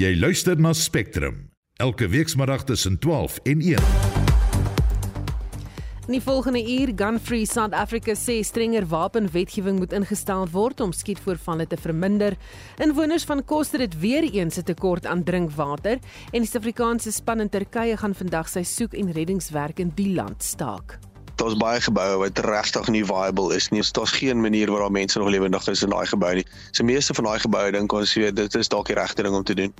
Jy luister na Spectrum elke weekmiddag tussen 12 en 1. In die volgende uur Gun Free South Africa sê strenger wapenwetgewing moet ingestel word om skietvoorvalle te verminder. Inwoners van Koster het weer eens 'n tekort aan drinkwater en die Suid-Afrikaanse span in Turkye gaan vandag sy soek- en reddingswerk in die land staak. Daar's baie geboue wat regtig nie viable is nie. Daar's geen manier waar daar mense nog lewendig is in daai gebou nie. Se meeste van daai geboue dink ons weet dit is dalk die regte ding om te doen.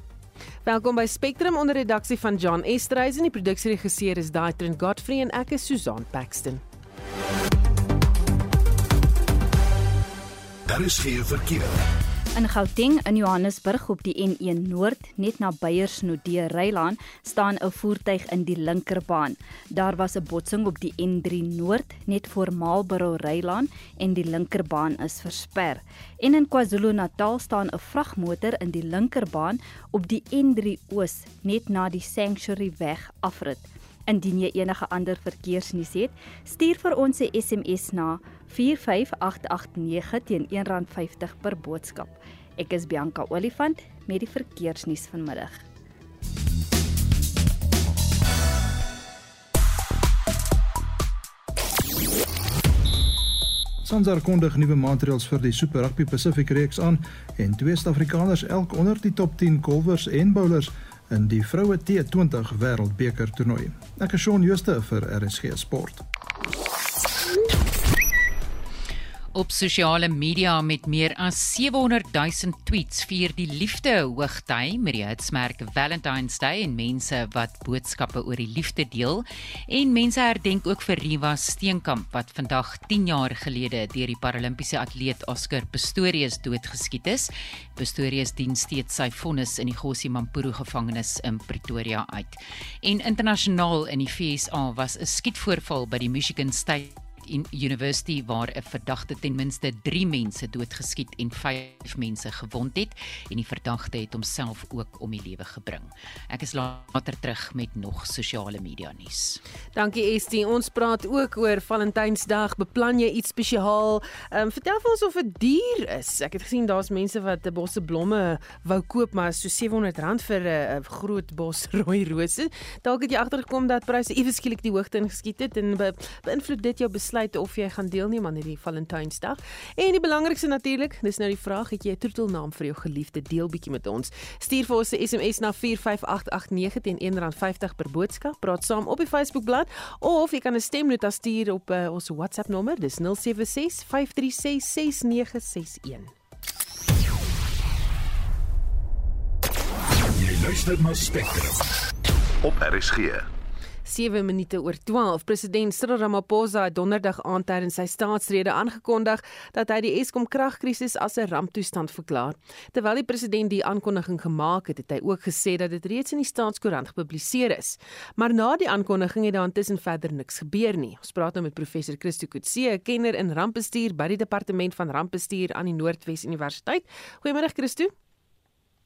Welkom by Spectrum onder redaksie van John Estreisen en die produksieregisseur is Daitrin Godfrey en ek is Susan Paxton. Daar is geen verkeer. In Gauteng in Johannesburg op die N1 Noord net na Beyersnodde Rylaan staan 'n voertuig in die linkerbaan. Daar was 'n botsing op die N3 Noord net voor Marlborough Rylaan en die linkerbaan is versper. En in KwaZulu-Natal staan 'n vragmotor in die linkerbaan op die N3 Oos net na die Sanctuary weg afrit. Indien jy enige ander verkeersnuus het, stuur vir ons 'n SMS na 45889 teen R1.50 per boodskap. Ek is Bianca Olifant met die verkeersnuus vanmiddag. Sansar kondig nuwe maatreëls vir die Super Rugby Pacific reeks aan en twee Suid-Afrikaners elk onder die top 10 golfers en bowlers in die vroue T20 wêreldbeker toernooi. Ek is Shaun Jooste vir RSG Sport. Op sosiale media met meer as 700 000 tweets vier die liefde hoogtyd met die hitsmerk Valentine's Day en mense wat boodskappe oor die liefde deel en mense herdenk ook vir Riva Steenkamp wat vandag 10 jaar gelede deur die Paralimpiese atleet Oscar Pistorius doodgeskiet is. Pistorius dien steeds sy vonnis in die Gossie Mampuru gevangenis in Pretoria uit. En internasionaal in die FSA was 'n skietvoorval by die Michigan State University waar 'n verdagte ten minste 3 mense doodgeskiet en 5 mense gewond het en die verdagte het homself ook om die lewe gebring. Ek is later terug met nog sosiale media nuus. Dankie Estie. Ons praat ook oor Valentynsdag. Beplan jy iets spesiaal? Ehm um, vertel vir ons of dit duur is. Ek het gesien daar's mense wat 'n bosse blomme wou koop maar so R700 vir 'n groot bos rooi rose. Dalk het jy agtergekom dat pryse ewe skielik die hoogte ingeskiet het en be beïnvloed dit jou besluit of jy gaan deelneem aan hierdie Valentynsdag. En die belangrikste natuurlik, dis nou die vraag, het jy 'n troetelnaam vir jou geliefde? Deel bietjie met ons. Stuur vir ons 'n SMS na 45889 teen R1.50 per boodskap. Praat saam op die Facebookblad of jy kan 'n stemnota stuur op uh, ons WhatsApp nommer. Dis 076 536 6961. Jy luister na Spectrum op RSG. 7 minute oor 12. President Cyril Ramaphosa het donderdag aand tydens sy staatsrede aangekondig dat hy die Eskom kragkrisis as 'n ramptoestand verklaar. Terwyl die president die aankondiging gemaak het, het hy ook gesê dat dit reeds in die staatskoerant gepubliseer is. Maar na die aankondiging het daar intussen verder niks gebeur nie. Ons praat nou met professor Christo Kutse, 'n kenner in rampbestuur by die departement van rampbestuur aan die Noordwes Universiteit. Goeiemôre Christo.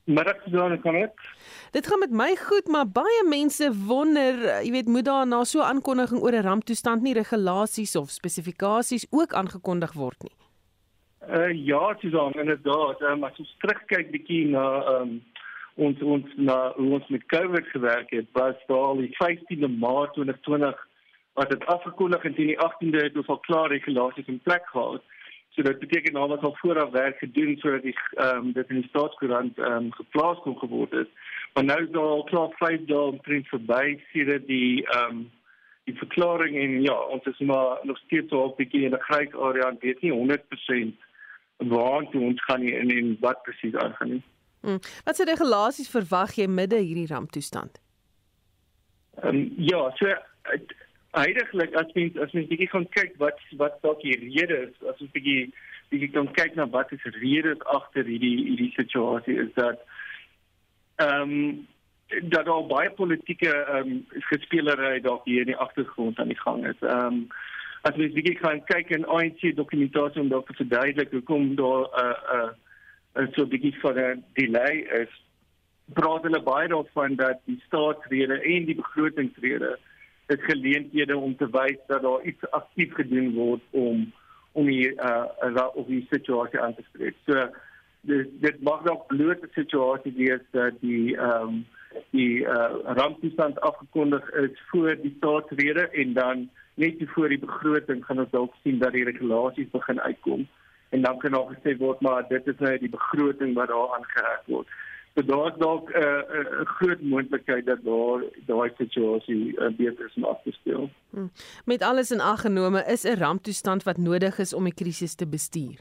Middag Susan, kan ek? Dit gaan met my goed, maar baie mense wonder, jy weet, moet daar na so 'n aankondiging oor 'n ramptoestand nie regulasies of spesifikasies ook aangekondig word nie? Uh ja, Susan, inderdaad. Um, as ons terugkyk bietjie na um ons ons na hoe ons met COVID gewerk het, was daar al die 15de Maart 2020 wat dit afgekondig en teen die 18de het ons al klaar regulasies in plek gehad. So dit beteken nou dat al vooraf werk gedoen sodat die ehm um, dit in die staatskoerant ehm um, geplaas kon geword het. Maar nou is daar al klaar 5 dae omtrent verby sedert die ehm um, die verklaring en ja, ons is maar nog steeds so op bietjie in 'n grys area en weet nie 100% waar toe ons gaan nie en en wat presies aangaan nie. Hmm. Wat se regulasies verwag jy midde hierdie ramptoestand? Ehm um, ja, so Heidiglik as mens as mens bietjie gaan kyk wat wat dalk die rede is, as ons bietjie bietjie kan kyk na wat is redes agter hierdie hierdie situasie is dat ehm um, dat al baie politieke ehm um, gespelery dalk hier in die agtergrond aan die gang is. Ehm um, as mens bietjie gaan kyk in ANC dokumentasie om dalk te verduidelik hoekom daar 'n uh, 'n uh, uh, so bietjie van 'n delay is, praat hulle baie daarvan dat die staatsrede en die begrotingsrede dit geleenthede om te wys dat daar iets aktief gedoen word om om die uh of die situasie aan te spreek. So dit dit mag dalk bloot 'n situasie wees dat die ehm um, die uh, ramptoestand afgekondig is voor die staatsrede en dan net voor die begroting gaan ons dalk sien dat die regulasies begin uitkom en dan kan daar gesê word maar dit is nou die begroting wat daar aangeheg word. So daar's dalk 'n uh, 'n uh, groot moontlikheid dat daar daai situasie uh, beter is om af te speel. Hmm. Met alles in ag genome is 'n ramptoestand wat nodig is om die krisis te bestuur.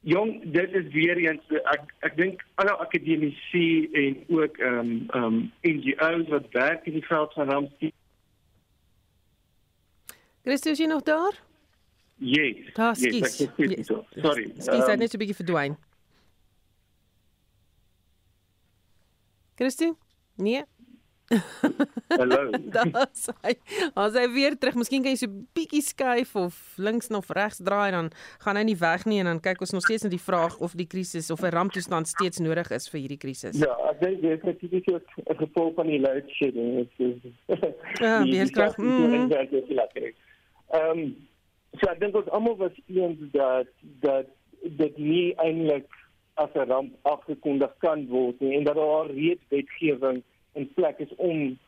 Jong, dit is weer eens ek ek dink alle akademici en ook ehm um, ehm um, NGOs wat werk in die veld van ramptoestand Christus, jy nog daar? Yes. Daar skies. Yes, yes. Sorry. Skies um, net so 'n bietjie verdwyn. Christus? Nee. Hallo. Daar's hy. As hy weer terug, miskien kan jy so bietjie skuif of links of regs draai dan gaan hy nie weg nie en dan kyk ons nog steeds na die vraag of die krisis of 'n ramptoestand steeds nodig is vir hierdie krisis. Ja, ek dink dit is natuurlik 'n gevolg van die load shedding. Ja, weer krag. Ehm um, so ek dink ons almal was eens dat dat dit nie eintlik as 'n ramp afgekondig kan word nie en dat daar reeds wetgewing in plek is om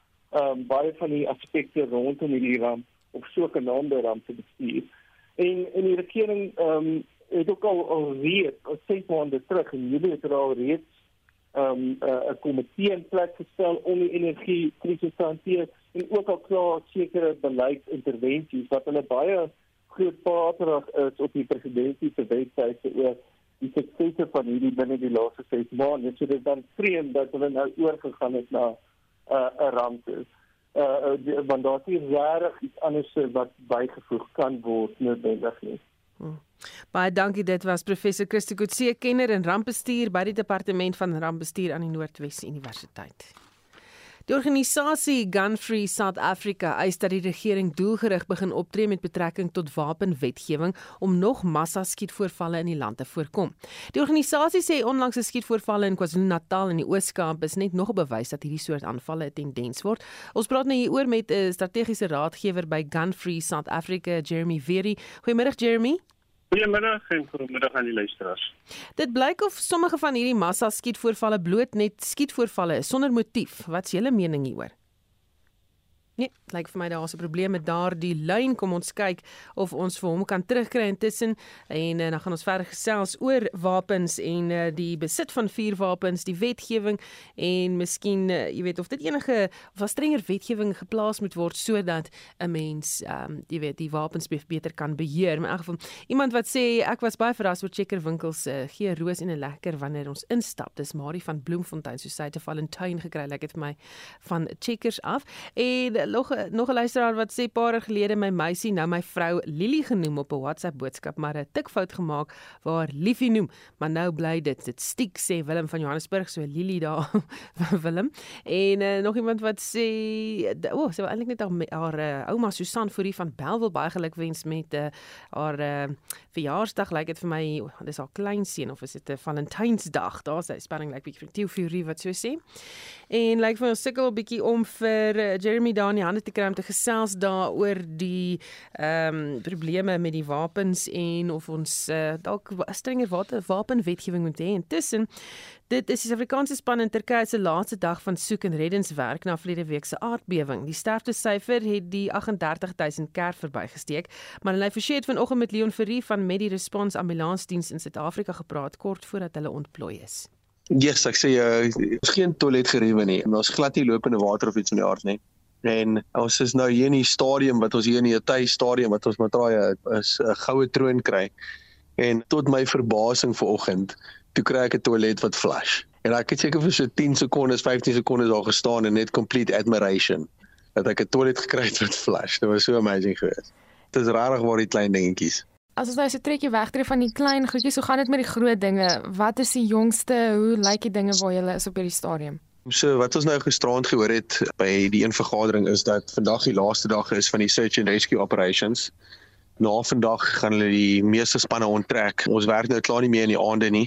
um, baie van die aspekte rondom hierdie ramp op so 'n naamde ramp te bestuur. En en die regering ehm um, het ook al al sê maande terug en julle het al reeds ehm um, 'n komitee in plek gestel om die energie krisis te hanteer en ook al klaar sekere beleidsintervensies wat hulle baie groot paterig is op die presidentsie se webwerf oor die suksese van hierdie binne die laaste 6 maande. So dit dan vreemd dat hulle nou oorgegaan het na 'n uh, 'n ramp is. Uh, uh want daar is regtig iets anders wat bygevoeg kan word noodwendig nie. Hmm. Baie dankie dit was professor Christo Kutse kenner en rampbestuur by die departement van rampbestuur aan die Noordwes Universiteit. Die organisasie Gun Free South Africa eis dat die regering doelgerig begin optree met betrekking tot wapenwetgewing om nog massa skietvoorvalle in die land te voorkom. Die organisasie sê onlangse skietvoorvalle in KwaZulu-Natal en die Oos-Kaap is net nog 'n bewys dat hierdie soort aanvalle 'n tendens word. Ons praat nou hieroor met 'n strategiese raadgewer by Gun Free South Africa, Jeremy Very. Goeiemôre Jeremy. Goeiemiddag en goeiemiddag aan die luisteraars. Dit blyk of sommige van hierdie massa skietvoorvalle bloot net skietvoorvalle is sonder motief. Wat is julle mening hieroor? Nee, lyk vir my daar's 'n probleem met daardie lyn. Kom ons kyk of ons vir hom kan terugkry intussen en uh, dan gaan ons verder gesels oor wapens en uh, die besit van vuurwapens, die wetgewing en miskien uh, jy weet of dit enige of 'n strenger wetgewing geplaas moet word sodat 'n mens um, jy weet die wapens beter kan beheer. In elk geval iemand wat sê ek was baie verras oor Checker winkels uh, gee roos en 'n lekker wanneer ons instap. Dis Marie van Bloemfontein so sy het 'n Valentine gekry. Lyk like dit vir my van Checkers af. En nog nog 'n luisteraar wat sê paar gelede my meisie nou my vrou Lily genoem op 'n WhatsApp boodskap, maar 'n tikfout gemaak waar Liefie noem, maar nou bly dit dit stiek sê Willem van Johannesburg so Lily daar Willem. En uh, nog iemand wat sê o, oh, sy wou eintlik net haar, haar uh, ouma Susan Fourie van Belwel baie gelukwens met uh, haar uh, verjaarsdag, lyk like dit vir my dis haar kleinseun of is dit 'n Valentynsdag? Daar's sy spanning lyk like, bietjie van Tieu Fourie wat so sê. En lyk like, vir ons sukkel bietjie om vir uh, Jeremy daar in die hande te kry om te gesels daaroor die ehm um, probleme met die wapens en of ons uh, dalk strenger wapenwetgewing moet hê. Intussen dit is die Afrikaanse span in Turkye se laaste dag van soek en reddingswerk na verlede week se aardbewing. Die sterftesyfer het die 38000 kerk verbygesteek, maar hulle het vanoggend met Leon Ferrie van Medi Response Ambulansdiens in Suid-Afrika gepraat kort voordat hulle ontplooi is. Yes, ek sê uh, ons geen toilet geriewe nie. Ons glad nie lopende water of iets in die aard nie. En ons is nou hier in die stadium wat ons hier in die Etay stadium wat ons matraai is 'n goue troon kry. En tot my verbasing vanoggend, toe kry ek 'n toilet wat flush. En ek het seker vir so 10 sekondes, 15 sekondes daar gestaan en net complete admiration dat ek 'n toilet gekry het wat flush. Dit was so amazing geweest. Dit is rarig waar die klein dingetjies. As ons nou so trekkie wegtree van die klein goedjies, hoe gaan dit met die groot dinge? Wat is die jongste? Hoe lyk die dinge waar jy is op hierdie stadium? So wat ons nou gisterand gehoor het by die een vergadering is dat vandag die laaste dag is van die search and rescue operations. Na vandag gaan hulle die meeste spanne onttrek. Ons werk nou klaar nie meer in die aande nie.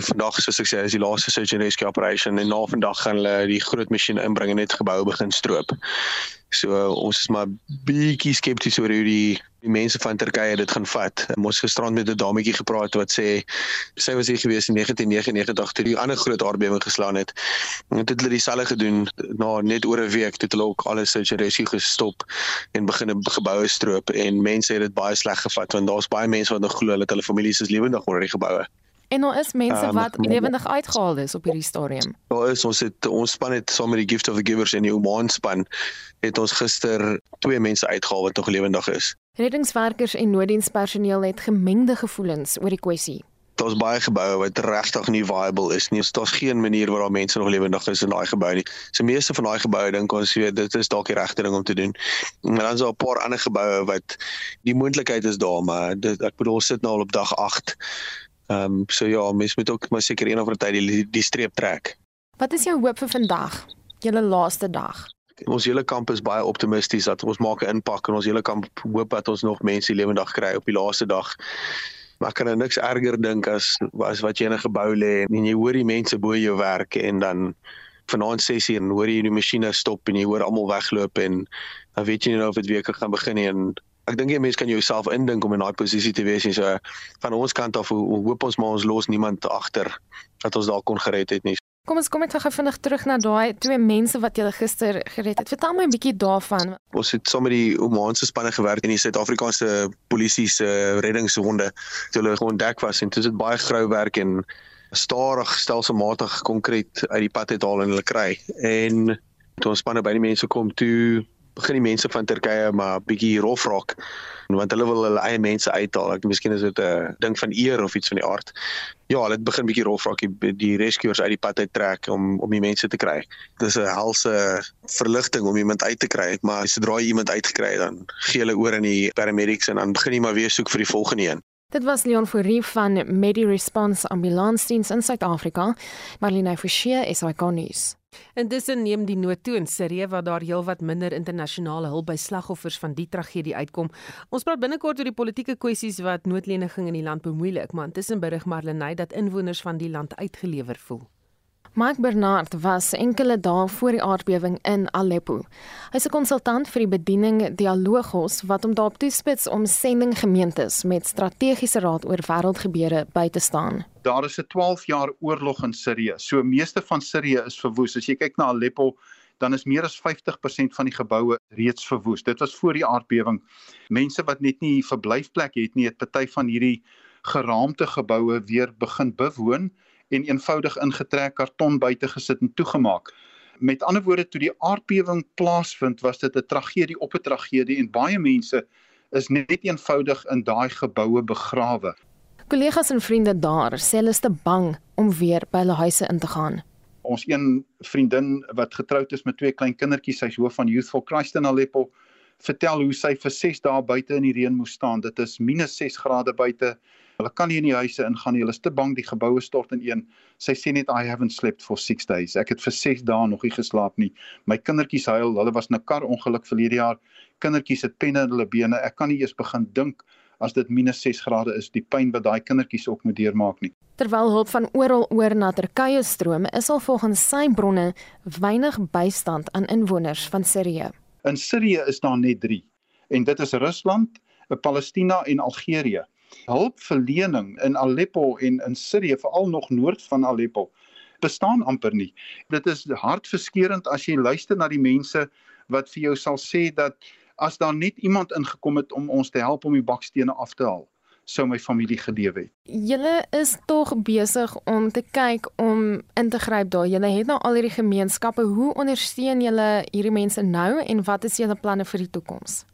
Vandag soos ek sê is die laaste search and rescue operation en na vandag gaan hulle die groot masjien inbring en net geboue begin stroop. So ons is maar bietjie skepties oor hoe die die mense van Turkye dit gaan vat. Ons gisterand met 'n dametjie gepraat wat sê sy was hier gewees in 1999 toe die ander groot aardbewing geslaan het. En dit het hulle dieselfde gedoen na net oor 'n week toe hulle ook alles search and rescue gestop en begin 'n geboue stroop en mense het dit baie sleg gevat want daar's baie mense wat nog glo dat hulle families is lewendig onder die geboue. En daar is mense um, wat lewendig uitgehaal is op hierdie stadium. Daar is ons het ons span het saam met die Gift of the Givers en die Oman span het ons gister twee mense uitgehaal wat nog lewendig is. Reddingswerkers en nooddienspersoneel het gemengde gevoelens oor die kwessie. Daar's baie geboue wat regtig nie viable is nie. Daar's geen manier waar daar mense nog lewendig is in daai gebou nie. So meeste van daai geboue dink ons weet dit is dalk die regte ding om te doen. Maar dan is daar 'n paar ander geboue wat die moontlikheid is daar, maar dit ek bedoel sit nou al op dag 8 Ehm um, so ja, mens moet ook maar seker een of ander tyd die die streep trek. Wat is jou hoop vir vandag? Julle laaste dag. Ons hele kamp is baie optimisties dat ons maak 'n impak en ons hele kamp hoop dat ons nog mense lewendig kry op die laaste dag. Maar kan er niks erger dink as as wat jy in 'n gebou lê en jy hoor die mense bo jou werk en dan vanaand 6uur en hoor jy die masjiene stop en jy hoor almal wegloop en dan weet jy nie nou of dit weer kan begin nie en ek dink jy mense kan jouself indink om in daai posisie te wees en so van ons kant af hoop ons maar ons los niemand agter dat ons daar kon gered het nie. Kom ons kom net gou vinnig terug na daai twee mense wat jy gister gered het. Vertel my 'n bietjie daarvan. Ons het saam met die Omanse spanne gewerk in die Suid-Afrikaanse polisie se reddingshonde toe hulle ontdek was en dit is baie grou werk en stadig stelselmatig konkreet uit die pad uit haal en hulle kry. En toe ons spanne by die mense kom toe begin die mense van Turkye maar bietjie rof raak want hulle wil hulle eie mense uithaal. Ek miskien is dit 'n ding van eer of iets van die aard. Ja, hulle begin bietjie rof raak die, die rescuers uit die pad uit trek om om die mense te kry. Dis 'n helse verligting om iemand uit te kry, maar sodra jy iemand uitgekry het dan gee hulle oor aan die paramedics en dan begin jy maar weer soek vir die volgende een. Dit was Leon Fourie van Medi Response Ambulansdiens in Suid-Afrika. Marlene Forsie hy konnies. Intussen neem die nood toe in Sirië waar daar heelwat minder internasionale hulp by slagoffers van die tragedie uitkom. Ons praat binnekort oor die politieke kwessies wat noodleniging in die land bemoeilik, maar intussen berig Marlenae dat inwoners van die land uitgelewer voel. Mike Bernard was enkele dae voor die aardbewing in Aleppo. Hy's 'n konsultant vir die bediening Dialogos wat hom daarop toespits om sendinggemeentes met strategiese raad oor wêreldgebeure by te staan. Daar is 'n 12 jaar oorlog in Sirië. So meeste van Sirië is verwoes. As jy kyk na Aleppo, dan is meer as 50% van die geboue reeds verwoes. Dit was voor die aardbewing. Mense wat net nie verblyfplek het nie, het party van hierdie geraamte geboue weer begin bewoon en eenvoudig ingetrek karton buite gesit en toegemaak. Met ander woorde toe die aardbewing plaasvind, was dit 'n tragedie op 'n tragedie en baie mense is net eenvoudig in daai geboue begrawe. Kollegas en vriende daar sê hulle is te bang om weer by hulle huise in te gaan. Ons een vriendin wat getroud is met twee klein kindertjies, sy's hoof van Youth for Christ in Aleppo, vertel hoe sy vir 6 dae buite in die reën moes staan. Dit is -6 grade buite. Hulle kan nie in die huise ingaan nie. Hulle is te bang die geboue stort ineen. Sy sê net I haven't slept for 6 days. Ek het vir 6 dae nog nie geslaap nie. My kindertjies huil. Hulle was in 'n kar ongeluk verlede jaar. Kindertjies het penne in hulle bene. Ek kan nie eers begin dink as dit -6 grade is, die pyn wat daai kindertjies ook moet deurmaak nie. Terwyl hulp van oral oor na Turkye stroom, is al volgens sy bronne weinig bystand aan inwoners van Sirië. In Sirië is daar net 3 en dit is Rusland, Palestina en Algerië hulpverlening in Aleppo en in Sirië, veral nog noord van Aleppo, bestaan amper nie. Dit is hartverskeurende as jy luister na die mense wat vir jou sal sê dat as daar net iemand ingekom het om ons te help om die bakstene af te haal, sou my familie gelewe het. Julle is tog besig om te kyk om in te gryp daar. Julle het nou al hierdie gemeenskappe. Hoe ondersteun julle hierdie mense nou en wat is julle planne vir die toekoms?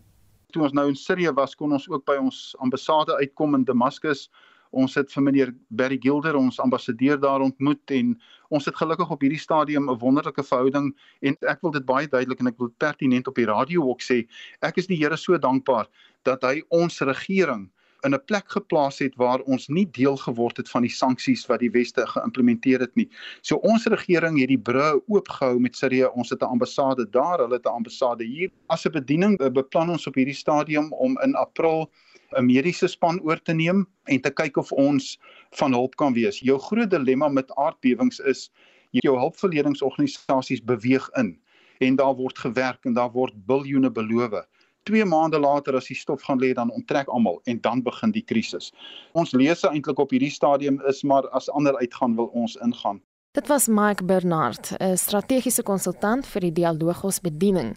Toe ons nou in Sirië was, kon ons ook by ons ambassade uitkom in Damaskus. Ons het vir meneer Barry Gilder, ons ambassadeur daar ontmoet en ons het gelukkig op hierdie stadium 'n wonderlike verhouding en ek wil dit baie duidelik en ek wil pertinent op die radio ook sê, ek is die Here so dankbaar dat hy ons regering in 'n plek geplaas het waar ons nie deel geword het van die sanksies wat die weste geïmplementeer het nie. So ons regering het die brûe oopgehou met Sirië. Ons het 'n ambassade daar, hulle het 'n ambassade hier. As 'n bediening beplan ons op hierdie stadium om in April 'n mediese span oor te neem en te kyk of ons van hulp kan wees. Jou groot dilemma met aardbewings is jou hulpverleningsorganisasies beweeg in en daar word gewerk en daar word biljoene beloof 2 maande later as die stof gaan lê dan onttrek almal en dan begin die krisis. Ons lese eintlik op hierdie stadium is maar as ander uitgaan wil ons ingaan. Dit was Mike Bernard, 'n strategiese konsultant vir die Dialogos bediening.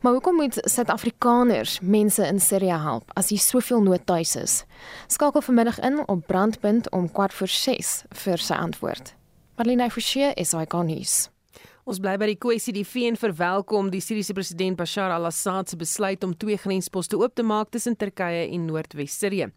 Maar hoekom moet Suid-Afrikaners mense in Sirië help as hier soveel nood tuis is? Skakel vanmiddag in op Brandpunt om 4:06 vir sy antwoord. Marlene Forsie is hy konnies. Ons bly by die kwessie die VN verwelkom die Siriëse president Bashar al-Assad se besluit om twee grensposte oop te maak tussen Turkye en Noordwes-Sirië.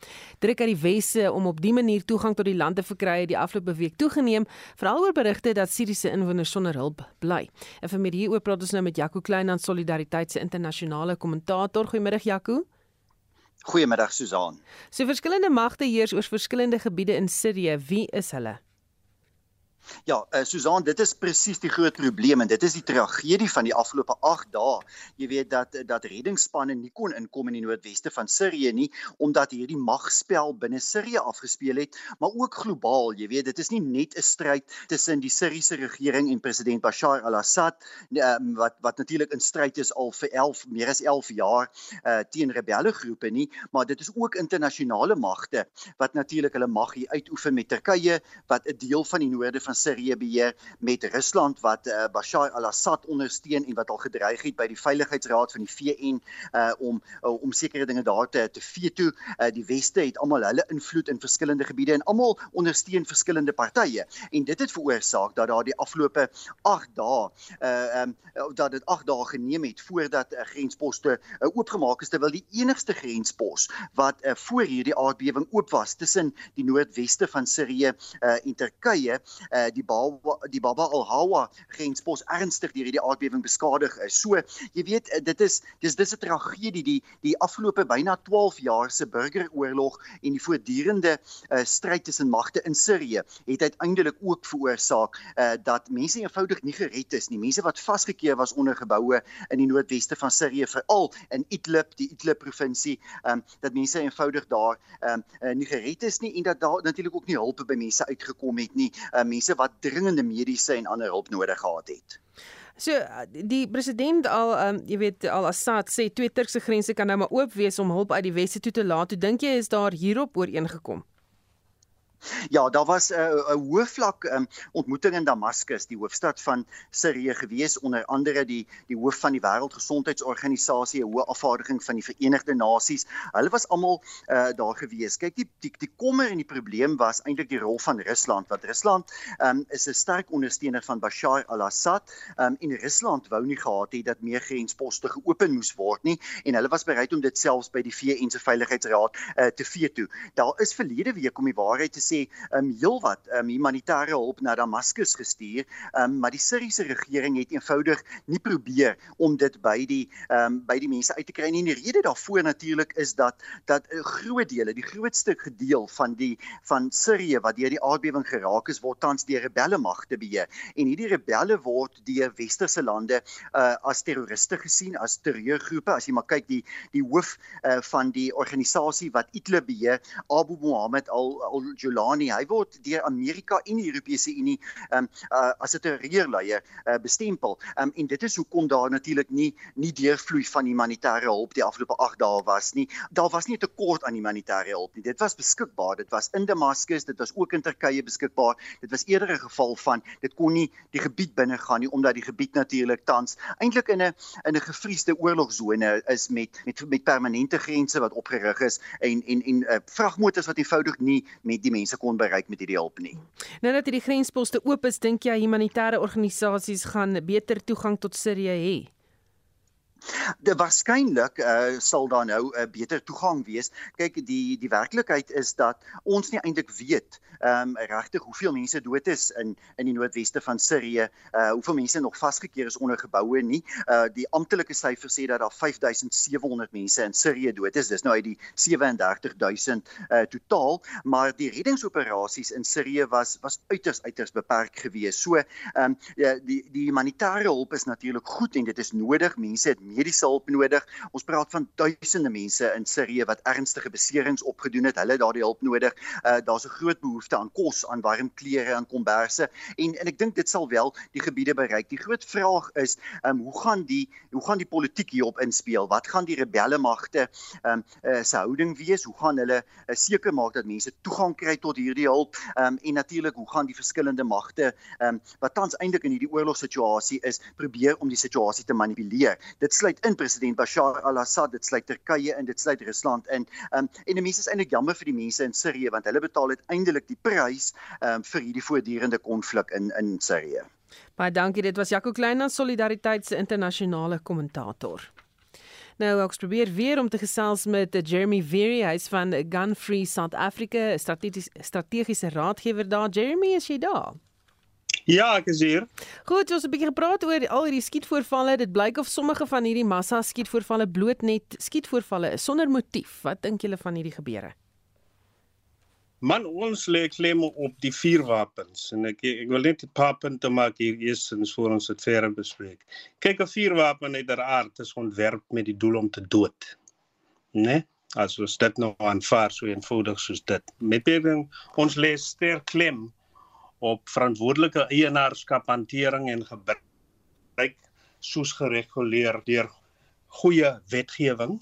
Druk uit die wesse om op dië manier toegang tot die land te verkry het die afgelope week toegeneem, veral oor berigte dat Siriëse inwoners sonder hulp bly. En vir meer hieroor praat ons nou met Jaco Klein aan Solidariteit se internasionale kommentator. Goeiemôre Jaco. Goeiemiddag Susan. So verskillende magte heers oor verskillende gebiede in Sirië. Wie is hulle? Ja, uh, Susan, dit is presies die groot probleem en dit is die tragedie van die afgelope 8 dae. Jy weet dat dat reddingsspanne nie kon inkom in die noordweste van Sirië nie omdat hierdie magspel binne Sirië afgespeel het, maar ook globaal. Jy weet, dit is nie net 'n stryd tussen die Siriëse regering en president Bashar al-Assad um, wat wat natuurlik in stryd is al vir 11 meer as 11 jaar uh, teen rebelle groepe nie, maar dit is ook internasionale magte wat natuurlik hulle mag hier uitoefen met Turkye wat 'n deel van die noorde van Sirië beheer met Rusland wat uh, Bashar al-Assad ondersteun en wat al gedreig het by die Veiligheidsraad van die VN uh, om uh, om sekere dinge daar te te veto. Uh, die weste het almal hulle invloed in verskillende gebiede en almal ondersteun verskillende partye en dit het veroorsaak dat daar die afgelope 8 dae uh um dat dit 8 dae geneem het voordat uh, grensposte uh, oopgemaak is terwyl die enigste grenspos wat uh, voor hierdie aardbewing oop was tussen die noordweste van Sirië uh, en Turkye uh, die Baba die Baba al-Hawa grenspos ernstig deur hierdie aardbewing beskadig is. So, jy weet, eh, dit is dis dis 'n tragedie die die afgelope byna 12 jaar se burgeroorlog en die voortdurende uh, stryd tussen magte in Sirië het uiteindelik ook veroorsaak uh, dat mense eenvoudig nie gered is nie. Mense wat vasgekeer was onder geboue in die noordweste van Sirië veral in Idlib, die Idlib provinsie, um, dat mense eenvoudig daar um, uh, nie gered is nie en dat daar natuurlik ook nie hulp by mense uitgekom het nie. Uh, mense wat dringende mediese en ander hulp nodig gehad het. So die president al um, jy weet al Assad sê twee Turkse grense kan nou maar oop wees om hulp uit die weste toe te laat. Hoe dink jy is daar hierop ooreengekom? Ja, daar was 'n uh, 'n hoë vlak um, ontmoeting in Damaskus, die hoofstad van Sirië gewees onder andere die die hoof van die Wêreldgesondheidsorganisasie, 'n hoë afvaardiging van die Verenigde Nasies. Hulle was almal uh, daar gewees. Kyk, die die die kommer en die probleem was eintlik die rol van Rusland. Want Rusland um, is 'n sterk ondersteuner van Bashar al-Assad um, en Rusland wou nie gehad het dat meer grensposte geopen moes word nie en hulle was bereid om dit selfs by die VN se Veiligheidsraad uh, te veto. Daar is verlede week om die waarheid te sê sê um heelwat um humanitêre hulp na Damaskus gestuur, um maar die Siriëse regering het eenvoudig nie probeer om dit by die um by die mense uit te kry nie. En die rede daarvoor natuurlik is dat dat 'n groot dele, die grootste gedeel van die van Sirië wat deur die aardbewing geraak is, word tans deur rebelle magte beheer. En hierdie rebelle word deur westerse lande uh as terroriste gesien, as terreurgroepe. As jy maar kyk die die hoof uh van die organisasie wat Idlib beheer, Abu Muhammad al-Julani Ghani. Hy word deur Amerika en die Europese Unie um, uh, as 'n terreurleier uh, bestempel. Um, en dit is hoekom daar natuurlik nie nie deurvloei van humanitêre hulp die afgelope 8 dae was nie. Daar was nie 'n tekort aan humanitêre hulp nie. Dit was beskikbaar. Dit was in Damaskus, dit was ook in Turkye beskikbaar. Dit was eerder 'n geval van dit kon nie die gebied binne gaan nie omdat die gebied natuurlik tans eintlik in 'n in 'n gevriesde oorlogsone is met met met permanente grense wat opgerig is en en en uh, vragmotors wat eenvoudig nie met die mense kon bereik met hierdie hulp nie. Nou dat hierdie grensposte oop is, dink jy humanitêre organisasies gaan beter toegang tot Sirië hê? De waarskynlik uh, sal daar nou 'n uh, beter toegang wees. Kyk, die die werklikheid is dat ons nie eintlik weet ehm um, regtig hoeveel mense dood is in in die noordweste van Sirië, uh hoeveel mense nog vasgekeer is onder geboue nie. Uh die amptelike syfer sê dat daar 5700 mense in Sirië dood is. Dis nou uit die 37000 uh totaal, maar die reddingsoperasies in Sirië was was uiters uiters beperk geweest. So ehm um, die die humanitêre hulp is natuurlik goed en dit is nodig. Mense het mediese hulp nodig. Ons praat van duisende mense in Sirië wat ernstige beserings opgedoen het. Hulle daardie hulp nodig. Uh daar's 'n groot behoefte aan kos, aan warm klere, aan komberse en en ek dink dit sal wel die gebiede bereik. Die groot vraag is, um hoe gaan die hoe gaan die politiek hierop inspel? Wat gaan die rebelle magte um uh, se houding wees? Hoe gaan hulle uh, seker maak dat mense toegang kry tot hierdie hulp? Um en natuurlik, hoe gaan die verskillende magte um wat tans eintlik in hierdie oorlogssituasie is, probeer om die situasie te manipuleer? Dit sluit in president Bashar al-Assad, dit sluit Turkye in, dit sluit Rusland in. Um en die mense is eintlik jammer vir die mense in Sirië want hulle betaal uiteindelik die prys um vir hierdie voortdurende konflik in in Sirië. Baie dankie. Dit was Jaco Klein aan Solidariteit se internasionale kommentator. Nou ek probeer weer om te gesels met Jeremy Very, hy's van Gun Free South Africa, strategiese strategiese raadgewer daar. Jeremy, is jy daar? Ja, ek is hier. Goed, ons het 'n bietjie gepraat oor al hierdie skietvoorvalle. Dit blyk of sommige van hierdie massa skietvoorvalle bloot net skietvoorvalle is sonder motief. Wat dink julle van hierdie gebeure? Man, ons lê klem op die vuurwapens en ek ek wil net 'n paar punte maak hier eersins voor ons dit verder bespreek. Kyk, 'n vuurwapen het deraard is ontwerp met die doel om te dood. Né? Nee? As ons dit nou aanvaar so eenvoudig soos dit. Met beding ons lê sterk klem op verantwoordelike eienaarskap, hantering en gebruik soos gereguleer deur goeie wetgewing.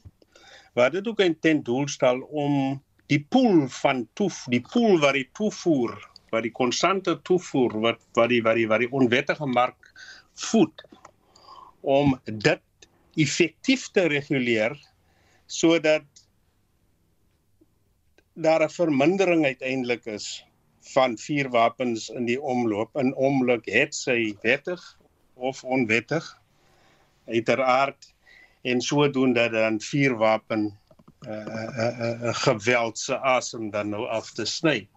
Wat dit ook ten doel stel om die pool van toef, die pool wat die toevoer, wat die konstante toevoer wat wat die wat die wat die onwettige mark voed om dit effektief te reguleer sodat daar 'n vermindering uiteindelik is van vuurwapens in die omloop in omloop het sy wettig of onwettig uiteraard en sodoende dan vuurwapen uh, uh, uh, geweld se asem dan nou af te sny.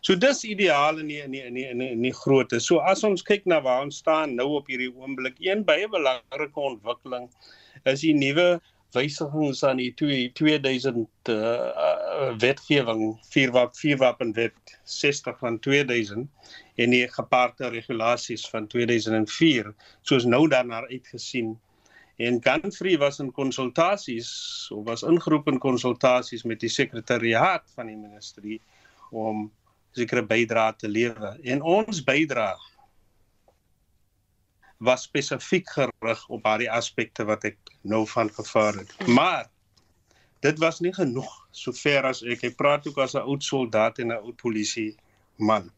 So dis ideaal in die, in die, in die, in die, in die grootte. So as ons kyk na waar ons staan nou op hierdie oomblik, een baie belangrike ontwikkeling is die nuwe wysigings aan die 2000 uh, uh, wetgewing vuurwapen vuurwapenwet 60 van 2000 en die gepaardde regulasies van 2004 soos nou daarna uitgesien En Gunfree was in konsultasies of was ingeroep in konsultasies met die sekretariaat van die ministerie om sekere bydrae te lewer. En ons bydrae was spesifiek gerig op daardie aspekte wat ek nou van gevaar het. Maar dit was nie genoeg sover as ek ek praat ook as 'n oud soldaat en 'n oud polisie man.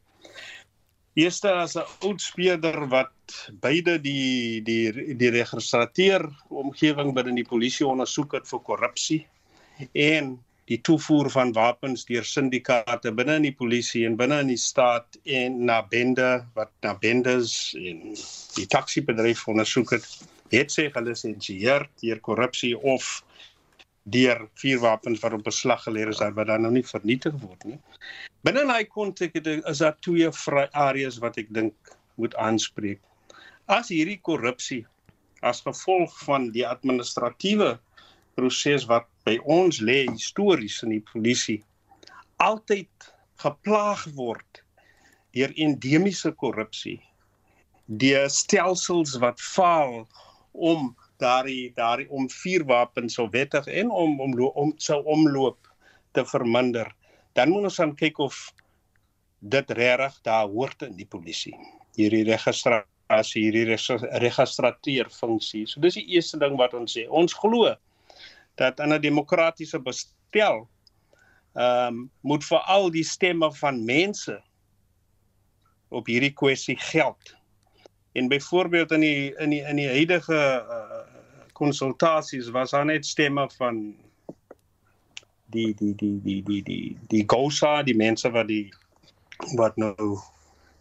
Eerste as 'n oud speurder wat beide die die die registrateur omgewing binne die polisie ondersoek het vir korrupsie en die toevoer van wapens deur syndikaate binne in die polisie en binne in die staat en na bende wat na bendes en die taxi-bedryf ondersoek het het sy gelisensieer deur korrupsie of deur vuurwapens wat op beslag gelê is wat dan nou nie vernietig word nie. Binne daai konteks is daar twee areas wat ek dink moet aanspreek. As hierdie korrupsie as gevolg van die administratiewe proses wat by ons lê histories in die polisie altyd geplaag word deur endemiese korrupsie, die stelsels wat faal om daardie daardie om vuurwapens so wettig en om om om sou omloop te verminder. Dan moet ons dan kyk of dit regtig daar hoort in die polisie. Hierdie registrasie hierdie registrateur funksie so dis die eerste ding wat ons sê. Ons glo dat in 'n demokratiese bestel ehm um, moet vir al die stemme van mense op hierdie kwessie geld en byvoorbeeld in die in die in die huidige uh, konsultasies was daar net stemme van die die die die die die die GOSA die mense wat die wat nou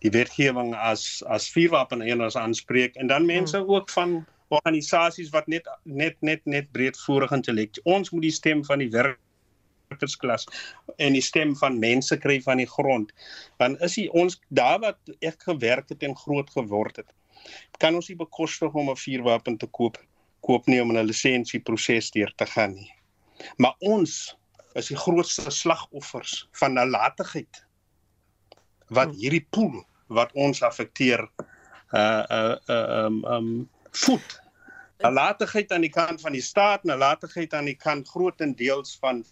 die wetgewing as as vuurwapen eeners aanspreek en dan mense hmm. ook van organisasies wat net net net net breedvoerig intellek. Ons moet die stem van die werkersklas en die stem van mense kry van die grond. Want is die ons daar wat ek gewerk het en groot geword het. Kan ons nie bekostig om 'n vuurwapen te koop koop nie om 'n lisensieproses deur te gaan nie. Maar ons is die grootste slagoffers van nalatigheid wat hmm. hierdie pool wat ons affekteer uh uh um um voet nalatigheid aan die kant van die staat, nalatigheid aan die kant grootendeels van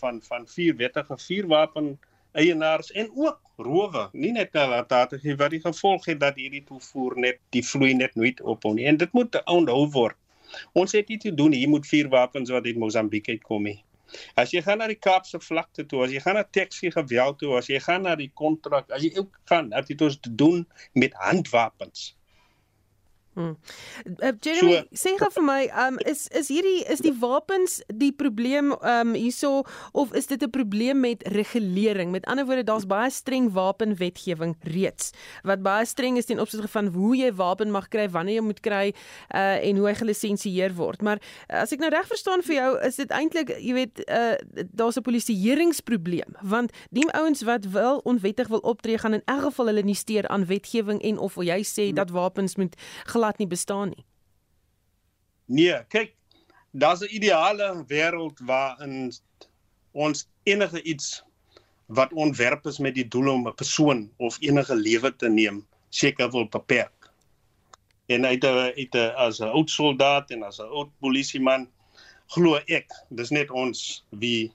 van van vier wettige vuurwapen eienaars en ook rowe, nie net nalatigheid wat die gevolg het dat hierdie toevoer net die vloei net nooit ophou nie. En dit moet onthou word. Ons het iets te doen hier moet vuurwapens wat uit Mosambiek uitkom nie. As jy gaan na die Kaapse vlakte toe, as jy gaan na Texas geweld toe, as jy gaan na die kontrak, as jy ook gaan, dat dit ons te doen met handwapens. Hmm. Uh, Jeremy, so, sê gou vir my, um is is hierdie is die wapens die probleem um hierso of is dit 'n probleem met regulering? Met ander woorde, daar's baie streng wapenwetgewing reeds wat baie streng is ten opsigte van hoe jy wapen mag kry, wanneer jy moet kry uh en hoe hy gelisensieer word. Maar uh, as ek nou reg verstaan vir jou, is dit eintlik, jy weet, uh daar's 'n polisieeringsprobleem want die ouens wat wel onwettig wil optree gaan in elk geval hulle nie steur aan wetgewing en of jy sê dat wapens moet glad nie bestaan nie. Nee, kyk, daar's 'n ideale wêreld waarin ons enige iets wat ontwerp is met die doel om 'n persoon of enige lewe te neem, seker wil beperk. En uit 'n uit 'n as 'n oud soldaat en as 'n oud polisieman glo ek, dis net ons wie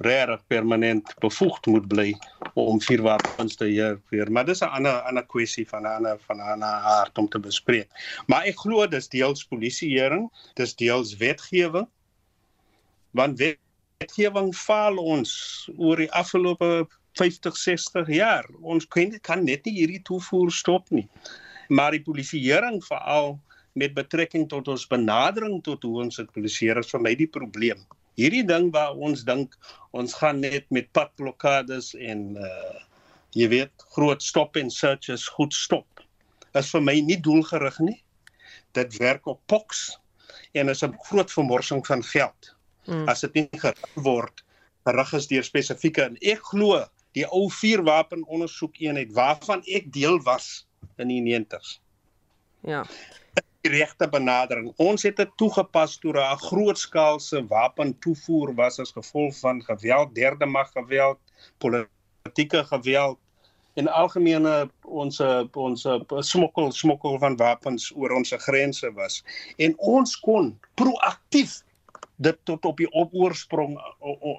regtig permanent bevoegd moet bly om vuurwapens te heer. Maar dis 'n ander ander kwessie van 'n ander van 'n ander aard om te bespreek. Maar ek glo dis deels polisieering, dis deels wetgewing. Want wetgewing faal ons oor die afgelope 50, 60 jaar. Ons kan kan net nie hierdie toevoer stop nie. Maar die polisieering veral met betrekking tot ons benadering tot hoe ons dit polisieer is vir my die probleem hierdie ding waar ons dink ons gaan net met padblokkades en uh jy weet groot stop en searches goed stop. Is vir my nie doelgerig nie. Dit werk op poks en is 'n groot vermorsing van geld. Hmm. as dit nie gerig word gerig is deur spesifieke en ek glo die ou vuurwapen ondersoek eenheid waarvan ek deel was in die 90s ja die regte benadering. Ons het dit toegepas toe 'n grootskaalse wapentoevoer was as gevolg van geweld, derde mag geweld, politieke geweld en algemene ons ons smokkel smokkel van wapens oor ons grense was. En ons kon proaktief dit tot op die oorsprong